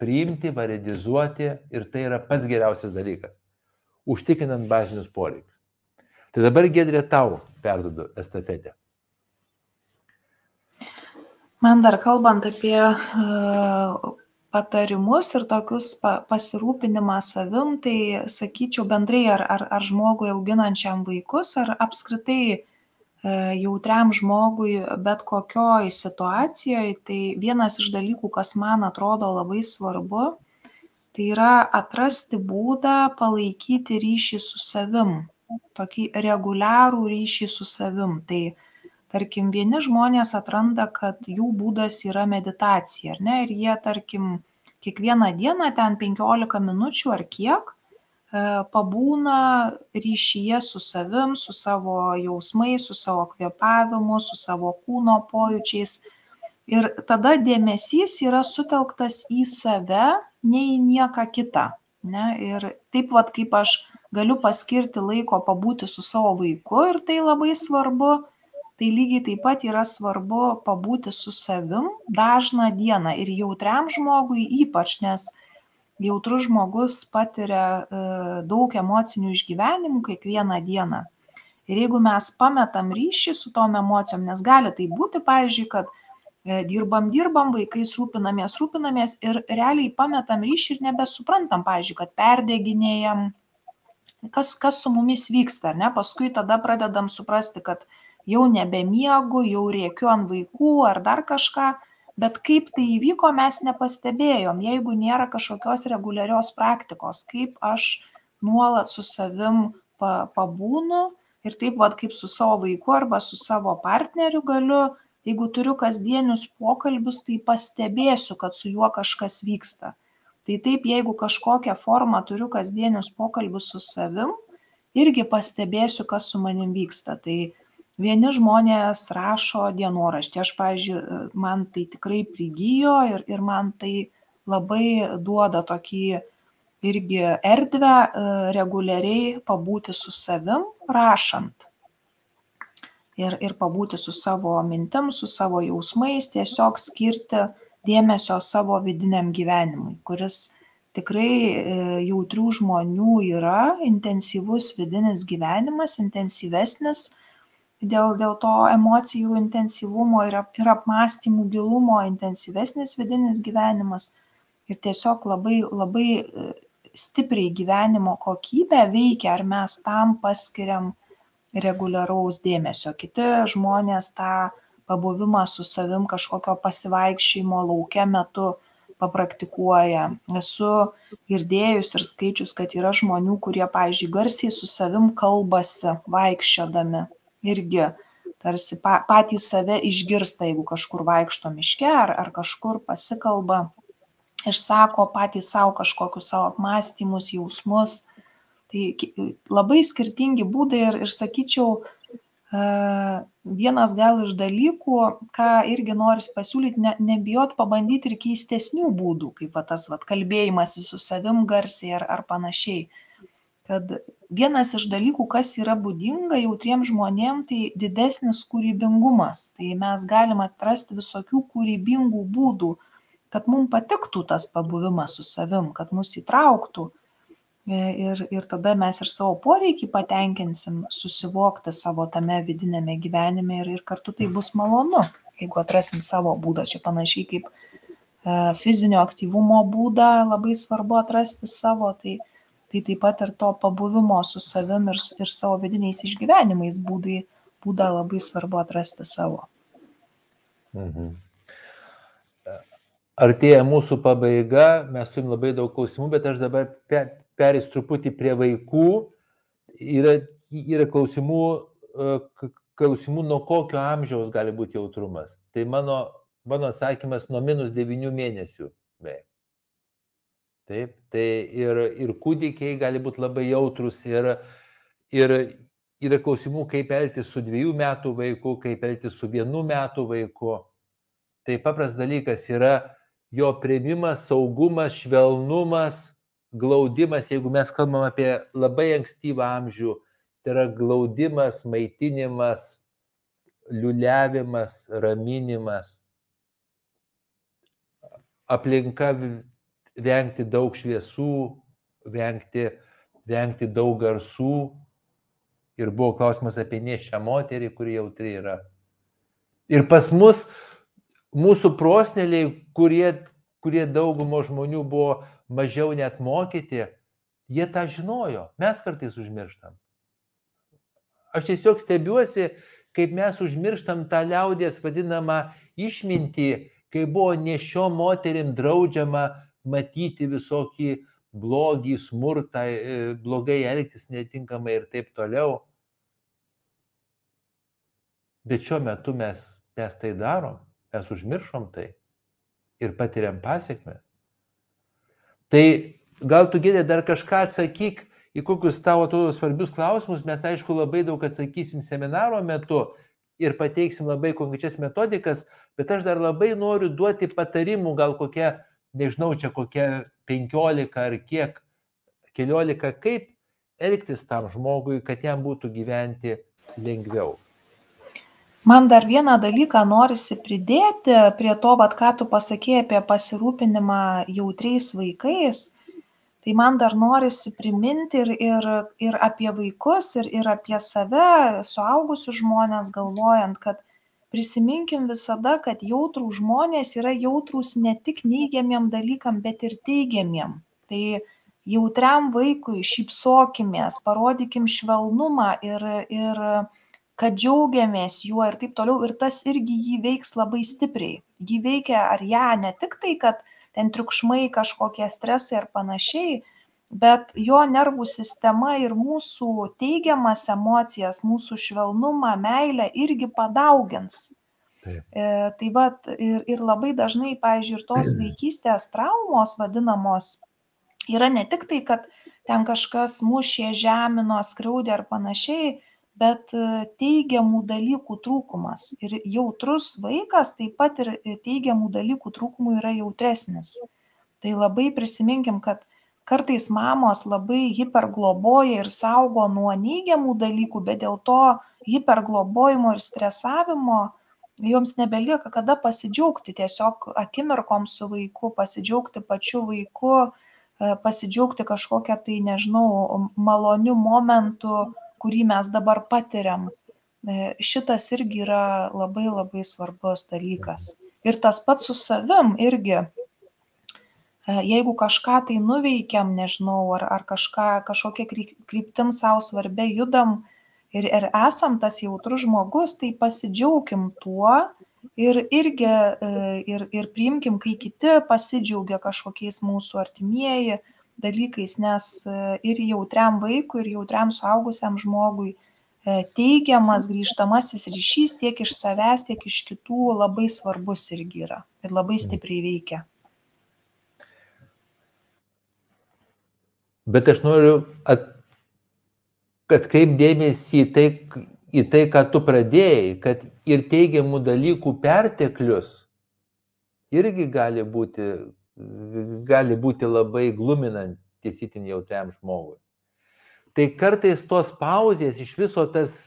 priimti, varidizuoti ir tai yra pats geriausias dalykas. Užtikrinant bazinius poreikius. Tai dabar gedrė tau perdodu estafetę. Man dar kalbant apie uh, patarimus ir tokius pa pasirūpinimą savim tai sakyčiau bendrai ar ar ar žmogui auginančiam vaikus ar apskritai e, jautriam žmogui bet kokioj situacijoj tai vienas iš dalykų kas man atrodo labai svarbu tai yra atrasti būdą palaikyti ryšį su savim tokį reguliarų ryšį su savim. Tai tarkim vieni žmonės atranda kad jų būdas yra meditacija ar ne ir jie tarkim kiekvieną dieną ten penkiolika minučių ar kiek e, pabūna ryšyje su savim, su savo jausmais, su savo kvėpavimu, su savo kūno pojūčiais. Ir tada dėmesys yra sutelktas į save, ne į nieką kitą. Ne? Ir taip vad kaip aš galiu paskirti laiko pabūti su savo vaiku ir tai labai svarbu, tai lygiai taip pat yra svarbu pabūti su savim dažną dieną ir jautriam žmogui ypač, nes jautrus žmogus patiria e, daug emocinių išgyvenimų kiekvieną dieną. Ir jeigu mes pametam ryšį su tom emocijom, nes gali tai būti, pavyzdžiui, kad e, dirbam, dirbam, vaikais rūpinamės, rūpinamės ir realiai pametam ryšį ir nebesuprantam, pavyzdžiui, kad perdeginėjam, kas, kas su mumis vyksta, ne? Paskui tada pradedam suprasti, kad jau nebemiegu, jau rėkiu ant vaikų ar dar kažką, bet kaip tai įvyko, mes nepastebėjom, jeigu nėra kažkokios reguliarios praktikos, kaip aš nuolat su savim pa, pabūnu ir taip vad kaip su savo vaiku arba su savo partneriu galiu, jeigu turiu kasdienius pokalbius, tai pastebėsiu, kad su juo kažkas vyksta. Tai taip, jeigu kažkokią formą turiu kasdienius pokalbius su savim, irgi pastebėsiu, kas su manim vyksta. Tai vieni žmonės rašo dienoraštį. Aš pavyzdžiui man tai tikrai prigijo ir ir man tai labai duoda tokį irgi erdvę e, reguliariai pabūti su savim rašant. Ir ir pabūti su savo mintim su savo jausmais tiesiog skirti dėmesio savo vidiniam gyvenimui kuris tikrai e, jautrių žmonių yra intensyvus vidinis gyvenimas intensyvesnis dėl dėl to emocijų intensyvumo ir ap ir apmąstymų gilumo intensyvesnis vidinis gyvenimas ir tiesiog labai labai e, stipriai gyvenimo kokybę veikia ar mes tam paskiriam reguliaraus dėmesio kiti žmonės tą pabuvimą su savim kažkokio pasivaikščiojimo lauke metu papraktikuoja. Esu girdėjus ir skaičius, kad yra žmonių, kurie, pavyzdžiui, garsiai su savim kalbasi vaikščiodami. Irgi tarsi patys save išgirsta, jeigu kažkur vaikšto miške ar, ar kažkur pasikalba, išsako patys savo kažkokius savo apmąstymus, jausmus. Tai labai skirtingi būdai ir, ir sakyčiau, vienas gal iš dalykų, ką irgi noris pasiūlyti, ne, nebijot pabandyti ir keistesnių būdų, kaip va, tas va, kalbėjimas su savim garsiai ar, ar panašiai. Kad vienas iš dalykų, kas yra būdinga jautriem žmonėm, tai didesnis kūrybingumas. Tai mes galime atrasti visokių kūrybingų būdų, kad mums patiktų tas pabuvimas su savim, kad mus įtrauktų E, ir, ir tada mes ir savo poreikį patenkinsim, susivokti savo tame vidinėme gyvenime ir, ir kartu tai bus malonu, jeigu atrasim savo būdą. Čia panašiai kaip e, fizinio aktyvumo būdą labai svarbu atrasti savo, tai, tai taip pat ir to pabuvimo su savim ir, ir savo vidiniais išgyvenimais būdai, būdą labai svarbu atrasti savo. Mhm. Artėja mūsų pabaiga, mes turim labai daug klausimų, bet aš dabar perės truputį prie vaikų, yra, yra klausimų, e, klausimų, nuo kokio amžiaus gali būti jautrumas. Tai mano, mano atsakymas nuo minus 9 mėnesių. Beje. Taip, tai ir, ir kūdikiai gali būti labai jautrus ir, ir yra klausimų, kaip elgtis su dviejų metų vaiku, kaip elgtis su vienu metu vaiku. Tai papras dalykas yra jo prieimimas, saugumas, švelnumas, glaudimas, jeigu mes kalbam apie labai ankstyvą amžių, tai yra glaudimas, maitinimas, liuliavimas, raminimas, aplinka vengti daug šviesų, vengti, vengti daug garsų. Ir buvo klausimas apie nešę moterį, kuri jautri yra. Ir pas mus, mūsų prosneliai, kurie, kurie daugumo žmonių buvo mažiau net mokyti, jie tą žinojo, mes kartais užmirštam. Aš tiesiog stebiuosi, kaip mes užmirštam tą liaudės vadinamą išmintį, kai buvo nešio moterim draudžiama matyti visokį blogį, smurtą, e, blogai elgtis netinkamai ir taip toliau. Bet šiuo metu mes, mes tai darom, mes užmiršom tai ir patiriam pasiekmes. Tai gal tu gėdė dar kažką atsakyk į kokius tavo atrodo svarbius klausimus, mes aišku labai daug atsakysim seminaro metu ir pateiksim labai konkrečias metodikas, bet aš dar labai noriu duoti patarimų, gal kokia, nežinau, čia kokia 15 ar kiek, keliolika, kaip elgtis tam žmogui, kad jam būtų gyventi lengviau. Man dar vieną dalyką norisi pridėti prie to, vat, ką tu pasakėjai apie pasirūpinimą jautriais vaikais. Tai man dar norisi priminti ir, ir, ir apie vaikus, ir, ir apie save, suaugusius žmonės, galvojant, kad prisiminkim visada, kad jautrų žmonės yra jautrūs ne tik neigiamiem dalykam, bet ir teigiamiem. Tai jautriam vaikui šypsokimės, parodykim švelnumą ir, ir kad džiaugiamės juo ir taip toliau ir tas irgi jį veiks labai stipriai. Jį veikia ar ją ne tik tai, kad ten triukšmai kažkokie stresai ar panašiai, bet jo nervų sistema ir mūsų teigiamas emocijas, mūsų švelnumą, meilę irgi padaugins. Taip. E, tai vad ir, ir labai dažnai, pavyzdžiui, ir tos vaikystės traumos vadinamos yra ne tik tai, kad ten kažkas mušė, žemino, skriaudė ar panašiai, bet e, teigiamų dalykų trūkumas ir jautrus vaikas taip pat ir teigiamų dalykų trūkumų yra jautresnis. Tai labai prisiminkim, kad kartais mamos labai hipergloboja ir saugo nuo neigiamų dalykų, bet dėl to hiperglobojimo ir stresavimo joms nebelieka kada pasidžiaugti tiesiog akimirkom su vaiku, pasidžiaugti pačiu vaiku, e, pasidžiaugti kažkokią tai, nežinau, maloniu momentu, kurį mes dabar patiriam. E, šitas irgi yra labai labai svarbus dalykas. Ir tas pats su savim irgi. E, jeigu kažką tai nuveikiam, nežinau, ar, ar kažką, kažkokia kryptim savo svarbia judam ir, ir esam tas jautrus žmogus, tai pasidžiaugim tuo Ir irgi ir, ir priimkim, kai kiti pasidžiaugia kažkokiais mūsų artimieji dalykais, nes ir jautriam vaikui, ir jautriam suaugusiam žmogui teigiamas grįžtamasis ryšys tiek iš savęs, tiek iš kitų labai svarbus irgi yra ir labai mm. stipriai veikia. Bet aš noriu at, atkreip dėmesį į tai, į tai, ką tu pradėjai, kad ir teigiamų dalykų perteklius irgi gali būti, gali būti labai gluminantis itin jautriam žmogui. Tai kartais tos pauzės, iš viso tas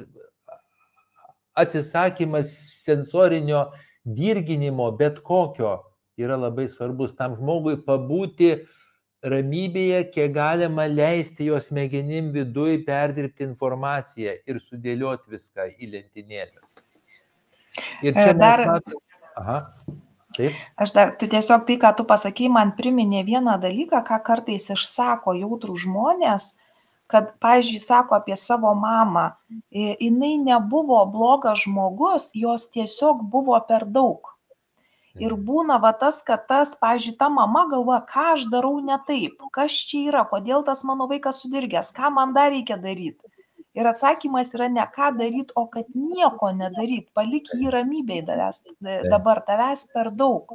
atsisakymas sensorinio dirginimo, bet kokio, yra labai svarbus tam žmogui pabūti uh, ramybėje, kiek galima leisti jos smegenim viduje perdirbti informaciją ir sudėlioti viską į lentynėlę. Ir čia e, dar... Matom... Aha. Taip. Aš dar, tu tiesiog tai, ką tu pasakai, man priminė vieną dalyką, ką kartais išsako jautrų žmonės, kad, pavyzdžiui, sako apie savo mamą, jinai nebuvo blogas žmogus, jos tiesiog buvo per daug. Ir mhm. būna va tas, kad tas, pavyzdžiui, ta mama galvoja, ką aš darau ne taip, kas čia yra, kodėl tas mano vaikas sudirgęs, ką man dar reikia daryti. Ir atsakymas yra ne ką daryti, o kad nieko nedaryti, palik jį ramybėj davęs, dabar tavęs per daug.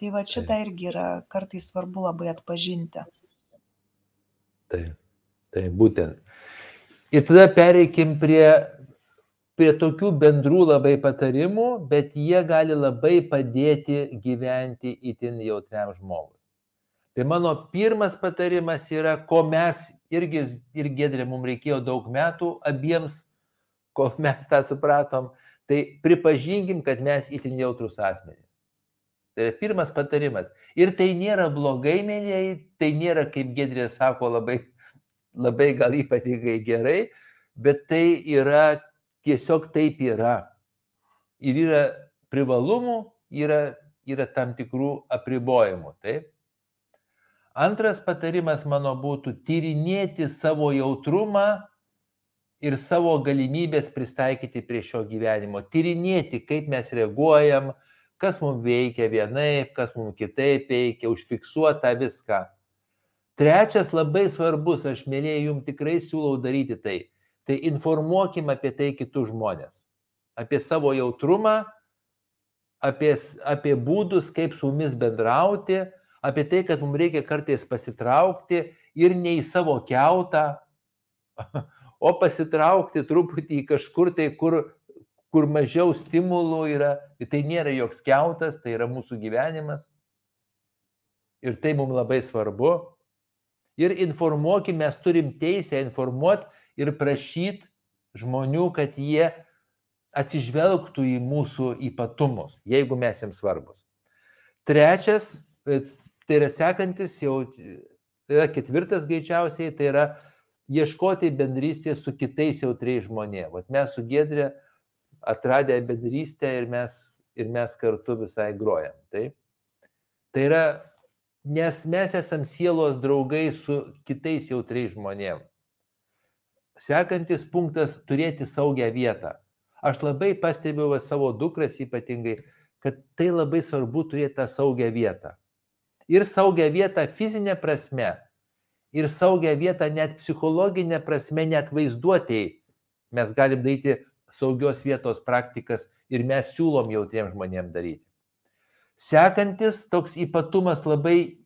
Tai va šitą irgi yra kartais svarbu labai atpažinti. Taip, tai būtent. Ir tada pereikim prie prie tokių bendrų labai patarimų, bet jie gali labai padėti gyventi itin jautriam žmogui. Tai mano pirmas patarimas yra, ko mes irgi ir gedrė mums reikėjo daug metų abiems, kol mes tą supratom, tai pripažinkim, kad mes itin jautrus asmenys. Tai yra pirmas patarimas. Ir tai nėra blogai, mėlyjei, tai nėra, kaip Gedrė sako, labai, labai gal ypatingai gerai, bet tai yra tiesiog taip yra. Ir yra privalumų, yra, yra tam tikrų apribojimų. Taip? Antras patarimas mano būtų tyrinėti savo jautrumą ir savo galimybės pristaikyti prie šio gyvenimo. Tyrinėti, kaip mes reaguojam, kas mums veikia vienaip, kas mums kitaip veikia, užfiksuota viską. Trečias labai svarbus, aš mėlyje jums tikrai siūlau daryti tai tai informuokim apie tai kitus žmonės. Apie savo jautrumą, apie, apie būdus, kaip su mumis bendrauti, apie tai, kad mums reikia kartais pasitraukti ir ne į savo keutą, o pasitraukti truputį į kažkur tai, kur, kur mažiau stimulų yra. Ir tai nėra joks keutas, tai yra mūsų gyvenimas. Ir tai mums labai svarbu. Ir informuokime, mes turim teisę informuoti ir prašyti žmonių, kad jie atsižvelgtų į mūsų ypatumus, jeigu mes jiems svarbus. Trečias, e, tai yra sekantis, jau tai yra ketvirtas greičiausiai, tai yra ieškoti bendrystės su kitais jautriais žmonėmis. Vat mes su Gedrė atradę bendrystę ir mes, ir mes kartu visai grojam. Taip? Tai yra, nes mes esam sielos draugai su kitais jautriais žmonėmis. Sekantis punktas - turėti saugią vietą. Aš labai pastebiu va, savo dukras ypatingai, kad tai labai svarbu turėti tą saugią vietą. Ir saugią vietą fizinė prasme, ir saugią vietą net psichologinė prasme, net vaizduotėjai. Mes galim daryti saugios vietos praktikas ir mes siūlom jautriem žmonėm daryti. Sekantis toks ypatumas labai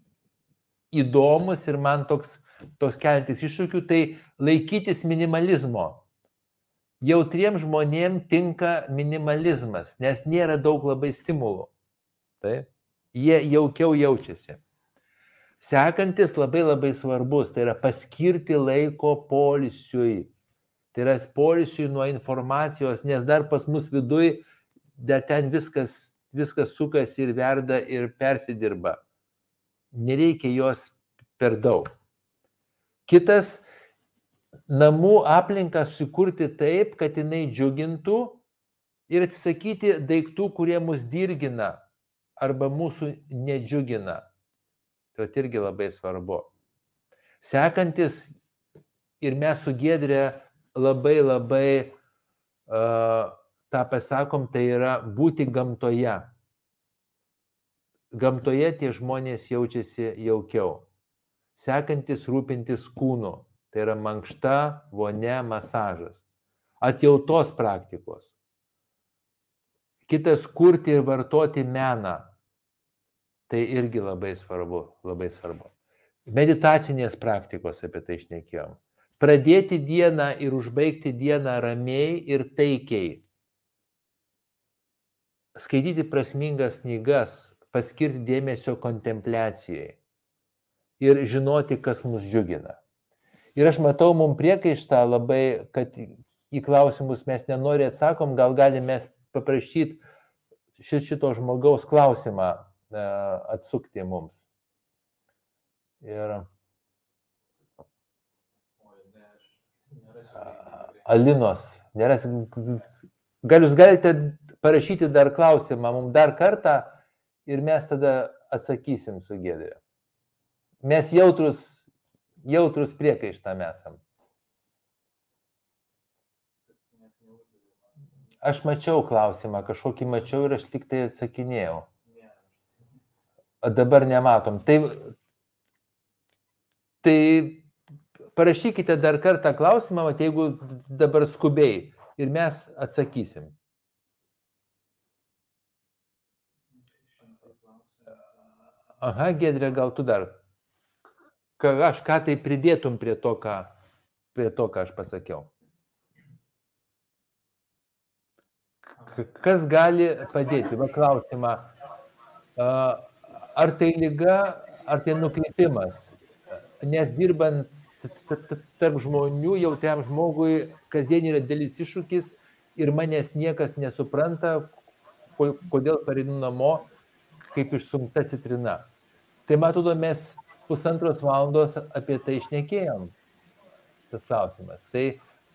įdomus ir man toks tos keliantis iššūkių, tai laikytis minimalizmo. Jautriem žmonėm tinka minimalizmas, nes nėra daug labai stimulų. Taip? Jie jaukiau jaučiasi. Sekantis labai labai svarbus, tai yra paskirti laiko polisiui. Tai yra polisiui nuo informacijos, nes dar pas mus viduj, dar ten viskas, viskas sukasi ir verda ir persidirba. Nereikia jos per daug. Kitas namų aplinką sukurti taip, kad jinai džiugintų ir atsisakyti daiktų, kurie mus dirgina arba mūsų nedžiugina. Tai irgi labai svarbu. Sekantis ir mes su Gedrė labai labai uh, tą pasakom, tai yra būti gamtoje. Gamtoje tie žmonės jaučiasi jaukiau. Sekantis rūpintis kūnu, tai yra mankšta, vonė, masažas. Atjautos praktikos. Kitas kurti ir vartoti meną. Tai irgi labai svarbu, labai svarbu. Meditacinės praktikos apie tai išnekėjom. Pradėti dieną ir užbaigti dieną ramiai ir taikiai. Skaityti prasmingas knygas, paskirti dėmesio kontempliacijai ir žinoti, kas mus džiugina. Ir aš matau mums priekaištą labai, kad į klausimus mes nenori atsakom, gal galime paprašyti šito žmogaus klausimą e, atsukti mums. Ir Alinos, neras, gal jūs galite parašyti dar klausimą mums dar kartą ir mes tada atsakysim su Gedrė. Mes jautrus, jautrus priekaištam esam. Aš mačiau klausimą, kažkokį mačiau ir aš tik tai atsakinėjau. O dabar nematom. Tai, tai parašykite dar kartą klausimą, jeigu dabar skubiai ir mes atsakysim. Aha, Gedrė, gal tu dar kažką tai pridėtum prie to, ką, prie to, ką aš pasakiau. Kas gali padėti? Va klausimą, ar tai lyga, ar tai nukrypimas? Nes dirbant tarp žmonių, jautriam žmogui, kasdien yra dėlis iššūkis ir manęs niekas nesupranta, kodėl pareinu namo kaip išsumta citrina. Tai matodo, mes pusantros valandos apie tai išnekėjom. Tas klausimas. Tai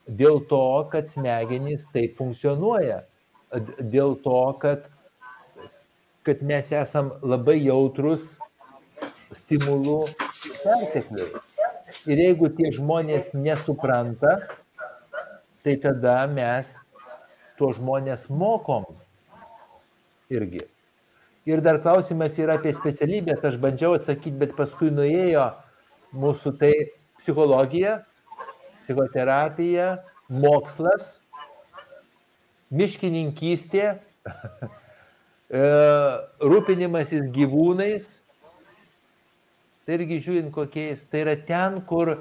dėl to, kad smegenys taip funkcionuoja. Dėl to, kad, kad mes esam labai jautrus stimulų pertekliui. Ir jeigu tie žmonės nesupranta, tai tada mes tuos žmonės mokom irgi. Ir dar klausimas yra apie specialybės, aš bandžiau atsakyti, bet paskui nuėjo mūsų tai psichologija, psichoterapija, mokslas, miškininkystė, e, rūpinimasis gyvūnais. Tai irgi žiūrint kokiais, tai yra ten, kur,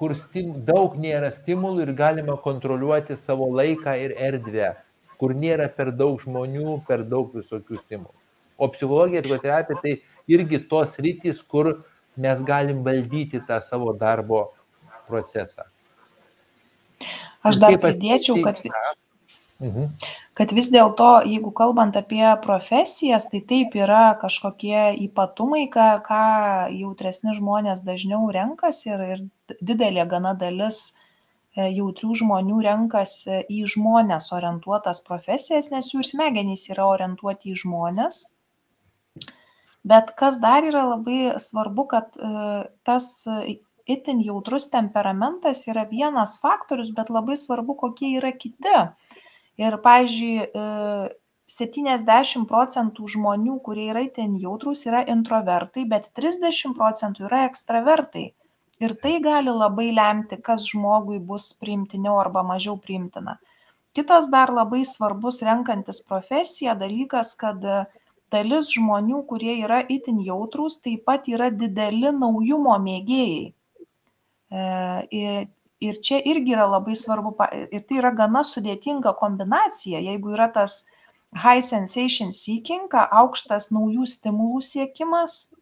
kur stim, daug nėra stimulų ir galima kontroliuoti savo laiką ir erdvę, kur nėra per daug žmonių, per daug visokių stimulų. O psichologija ir psichoterapija tai irgi tos rytis, kur mes galim valdyti tą savo darbo procesą. Aš dar pridėčiau, kad, mhm. kad vis dėlto, jeigu kalbant apie profesijas, tai taip yra kažkokie ypatumai, ką, ką jautresni žmonės dažniau renkasi ir, ir didelė gana dalis e, jautrių žmonių renkasi į žmonės orientuotas profesijas, nes jų ir smegenys yra orientuoti į žmonės bet kas dar yra labai svarbu kad e, tas itin jautrus temperamentas yra vienas faktorius bet labai svarbu kokie yra kiti. Ir pavyzdžiui e, septyniasdešim procentų žmonių kurie yra itin jautrūs yra introvertai bet trisdešim procentų yra ekstravertai. Ir tai gali labai lemti kas žmogui bus priimtiniau arba mažiau priimtina. Kitas dar labai svarbus renkantis profesiją dalykas kad dalis žmonių kurie yra itin jautrūs taip pat yra dideli naujumo mėgėjai. E, ir čia irgi yra labai svarbu ir tai yra gana sudėtinga kombinacija. Jeigu yra tas high sensation seeking aukštas naujų stimulų siekimas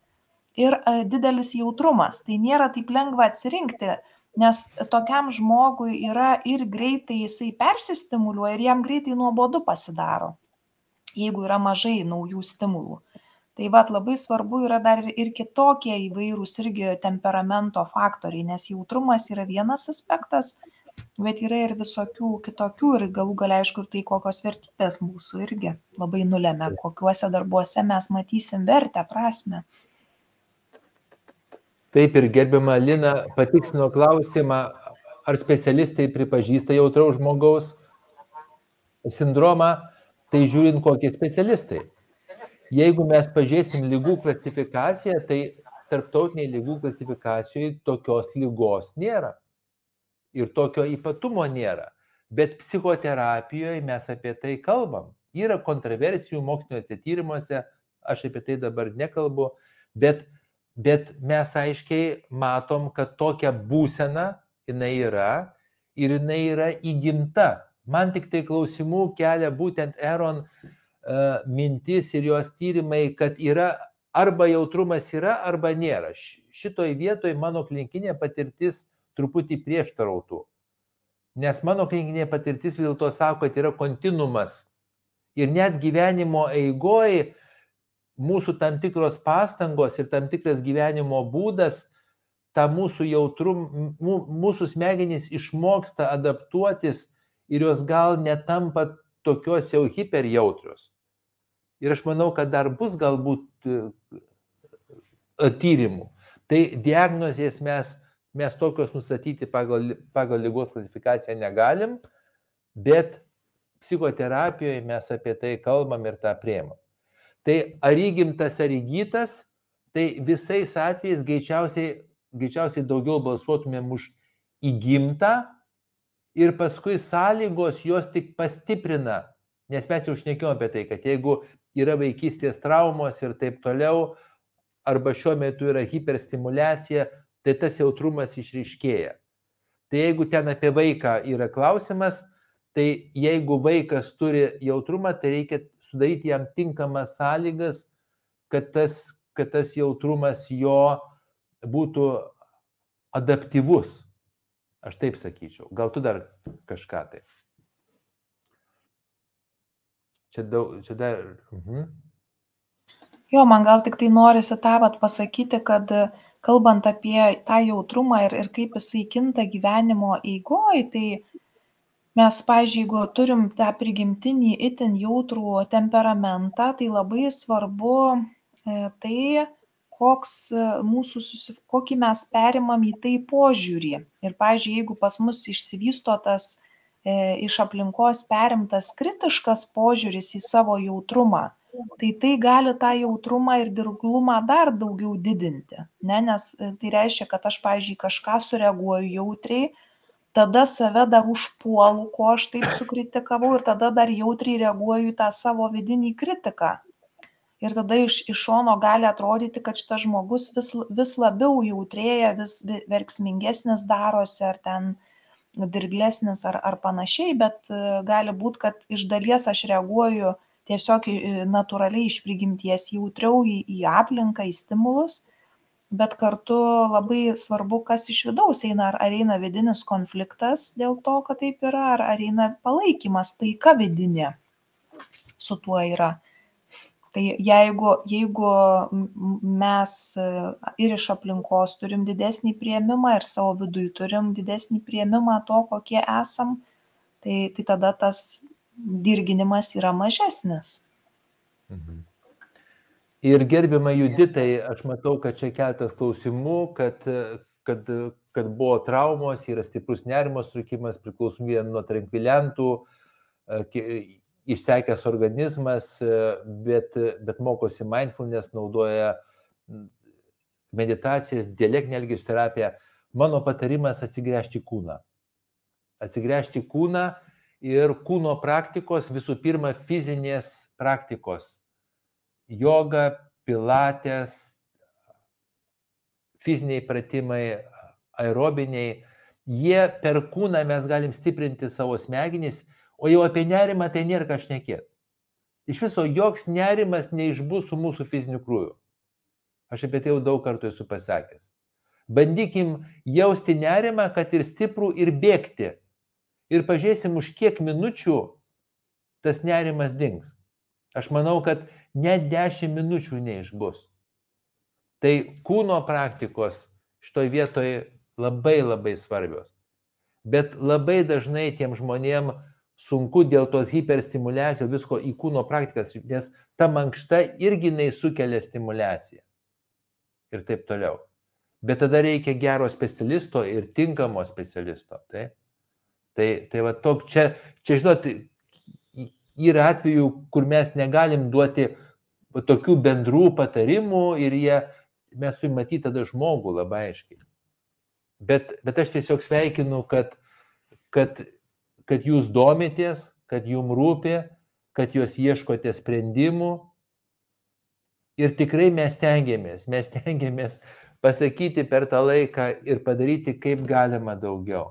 ir e, didelis jautrumas tai nėra taip lengva atsirinkti nes tokiam žmogui yra ir greitai jisai persistimuliuoja ir jam greitai nuobodu pasidaro jeigu yra mažai naujų stimulų. Tai vad labai svarbu yra dar ir kitokie įvairūs irgi temperamento faktoriai, nes jautrumas yra vienas aspektas, bet yra ir visokių kitokių ir galų galia aišku ir tai, kokios vertybės mūsų irgi labai nulėmė, kokiuose darbuose mes matysim vertę, prasme. Taip ir gerbiama Lina patiksino klausimą, ar specialistai pripažįsta jautraus žmogaus sindromą, tai žiūrint kokie specialistai. Jeigu mes pažiūrėsim lygų klasifikaciją, tai tarptautiniai lygų klasifikacijoje tokios lygos nėra. Ir tokio ypatumo nėra. Bet psichoterapijoje mes apie tai kalbam. Yra kontroversijų moksliniuose tyrimuose, aš apie tai dabar nekalbu, bet, bet mes aiškiai matom, kad tokia būsena jinai yra ir jinai yra įgimta. Man tik tai klausimų kelia būtent Eron E, mintis ir jos tyrimai, kad yra arba jautrumas yra, arba nėra. Šitoj vietoj mano klinikinė patirtis truputį prieštarautų. Nes mano klinikinė patirtis vis dėlto sako, kad yra kontinuumas. Ir net gyvenimo eigoje mūsų tam tikros pastangos ir tam tikras gyvenimo būdas, tą mūsų jautrum, mūsų smegenys išmoksta adaptuotis ir jos gal netampa tokios jau hiperjautrios. Ir aš manau, kad dar bus galbūt e, tyrimų. Tai diagnozės mes, mes tokios nustatyti pagal, pagal lygos klasifikaciją negalim, bet psichoterapijoje mes apie tai kalbam ir tą priemam. Tai ar įgimtas, ar įgytas, tai visais atvejais greičiausiai, greičiausiai daugiau balsuotumėm už įgimtą ir paskui sąlygos jos tik pastiprina Nes mes jau šnekėjome apie tai, kad jeigu yra vaikystės traumos ir taip toliau, arba šiuo metu yra hiperstimulacija, tai tas jautrumas išryškėja. Tai jeigu ten apie vaiką yra klausimas, tai jeigu vaikas turi jautrumą, tai reikia sudaryti jam tinkamas sąlygas, kad tas, kad tas jautrumas jo būtų adaptyvus. Aš taip sakyčiau. Gal tu dar kažką tai. Čia daug, čia dar. Mhm. Jo, man gal tik tai norisi tą vat pasakyti, kad kalbant apie tą jautrumą ir, ir kaip jisai kinta gyvenimo eigoj, tai mes, pažiūrėjau, jeigu turim tą prigimtinį itin jautrų temperamentą, tai labai svarbu e, tai, koks mūsų, susi... kokį mes perimam į tai požiūrį. Ir, pažiūrėjau, jeigu pas mus išsivysto tas E, iš aplinkos perimtas kritiškas požiūris į savo jautrumą, tai tai gali tą jautrumą ir dirglumą dar daugiau didinti. Ne? Nes e, tai reiškia, kad aš, pavyzdžiui, kažką sureaguoju jautriai, tada save dar užpuolu, ko aš taip sukritikavau ir tada dar jautriai reaguoju tą savo vidinį kritiką. Ir tada iš, iš šono gali atrodyti, kad šitas žmogus vis, vis labiau jautrėja, vis verksmingesnis darosi ar ten dirglesnis ar, ar panašiai, bet e, gali būti, kad iš dalies aš reaguoju tiesiog natūraliai iš prigimties jautriau į, į aplinką, į stimulus, bet kartu labai svarbu, kas iš vidaus eina, ar, ar eina vidinis konfliktas dėl to, kad taip yra, ar, ar eina palaikymas, taika vidinė su tuo yra tai jeigu jeigu mes e, ir iš aplinkos turim didesnį priėmimą ir savo viduj turim didesnį priėmimą to kokie esam tai tai tada tas dirginimas yra mažesnis mhm. Ir gerbima Juditai, aš matau, kad čia keltas klausimų, kad, kad, kad buvo traumos, yra stiprus nerimo sutrikimas, priklausomybė nuo trankviliantų, išsekęs organizmas, bet, bet mokosi mindfulness, naudoja meditacijas, dialektinė elgesio terapija. Mano patarimas atsigręžti kūną. Atsigręžti kūną ir kūno praktikos, visų pirma, fizinės praktikos. Yoga, pilatės, fiziniai pratimai, aerobiniai. Jie per kūną mes galim stiprinti savo smegenis O jau apie nerimą tai nėra ką šnekėti. Iš viso joks nerimas neišbus su mūsų fiziniu krūviu. Aš apie tai jau daug kartų esu pasakęs. Bandykim jausti nerimą, kad ir stiprų, ir bėgti. Ir pažiūrėsim, už kiek minučių tas nerimas dings. Aš manau, kad net 10 minučių neišbus. Tai kūno praktikos šitoje vietoje labai labai svarbios. Bet labai dažnai tiem žmonėm sunku dėl tos hiperstimulacijos visko į kūno praktikas, nes ta mankšta irgi jinai sukelia stimulaciją. Ir taip toliau. Bet tada reikia gero specialisto ir tinkamo specialisto. Tai, tai, tai va tok čia, čia žinot, yra atvejų, kur mes negalim duoti tokių bendrų patarimų ir jie, mes turime matyti tada žmogų labai aiškiai. Bet, bet aš tiesiog sveikinu, kad, kad, kad jūs domitės, kad jums rūpi, kad jūs ieškote sprendimų. Ir tikrai mes tengiamės, mes tengiamės pasakyti per tą laiką ir padaryti kaip galima daugiau.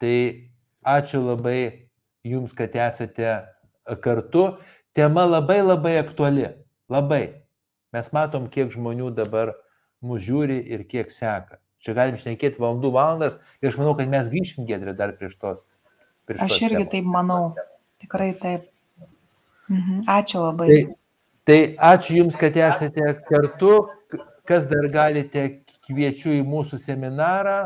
Tai ačiū labai Jums, kad esate kartu. Tema labai labai aktuali. Labai. Mes matom, kiek žmonių dabar mūsų žiūri ir kiek seka. Čia galim šnekėti valandų valandas ir aš manau, kad mes grįšim gedrė dar prieš tos. Prieš aš irgi temos. taip manau. Tikrai taip. Mhm. Ačiū labai. Tai, tai ačiū Jums, kad esate kartu. Kas dar galite, kviečiu į mūsų seminarą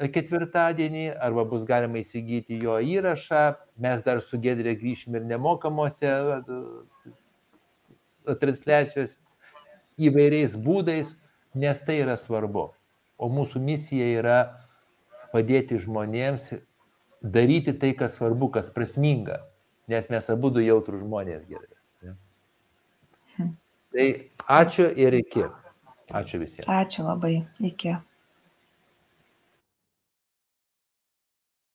ketvirtadienį, arba bus galima įsigyti jo įrašą. Mes dar su Gedrė grįšim ir nemokamuose transliacijos įvairiais būdais, nes tai yra svarbu. O mūsų misija yra padėti žmonėms daryti tai, kas svarbu, kas prasminga, nes mes abu du jautrų žmonės gerai. Ne? Hm. Tai ačiū ir iki. Ačiū visiems. Ačiū labai. Iki.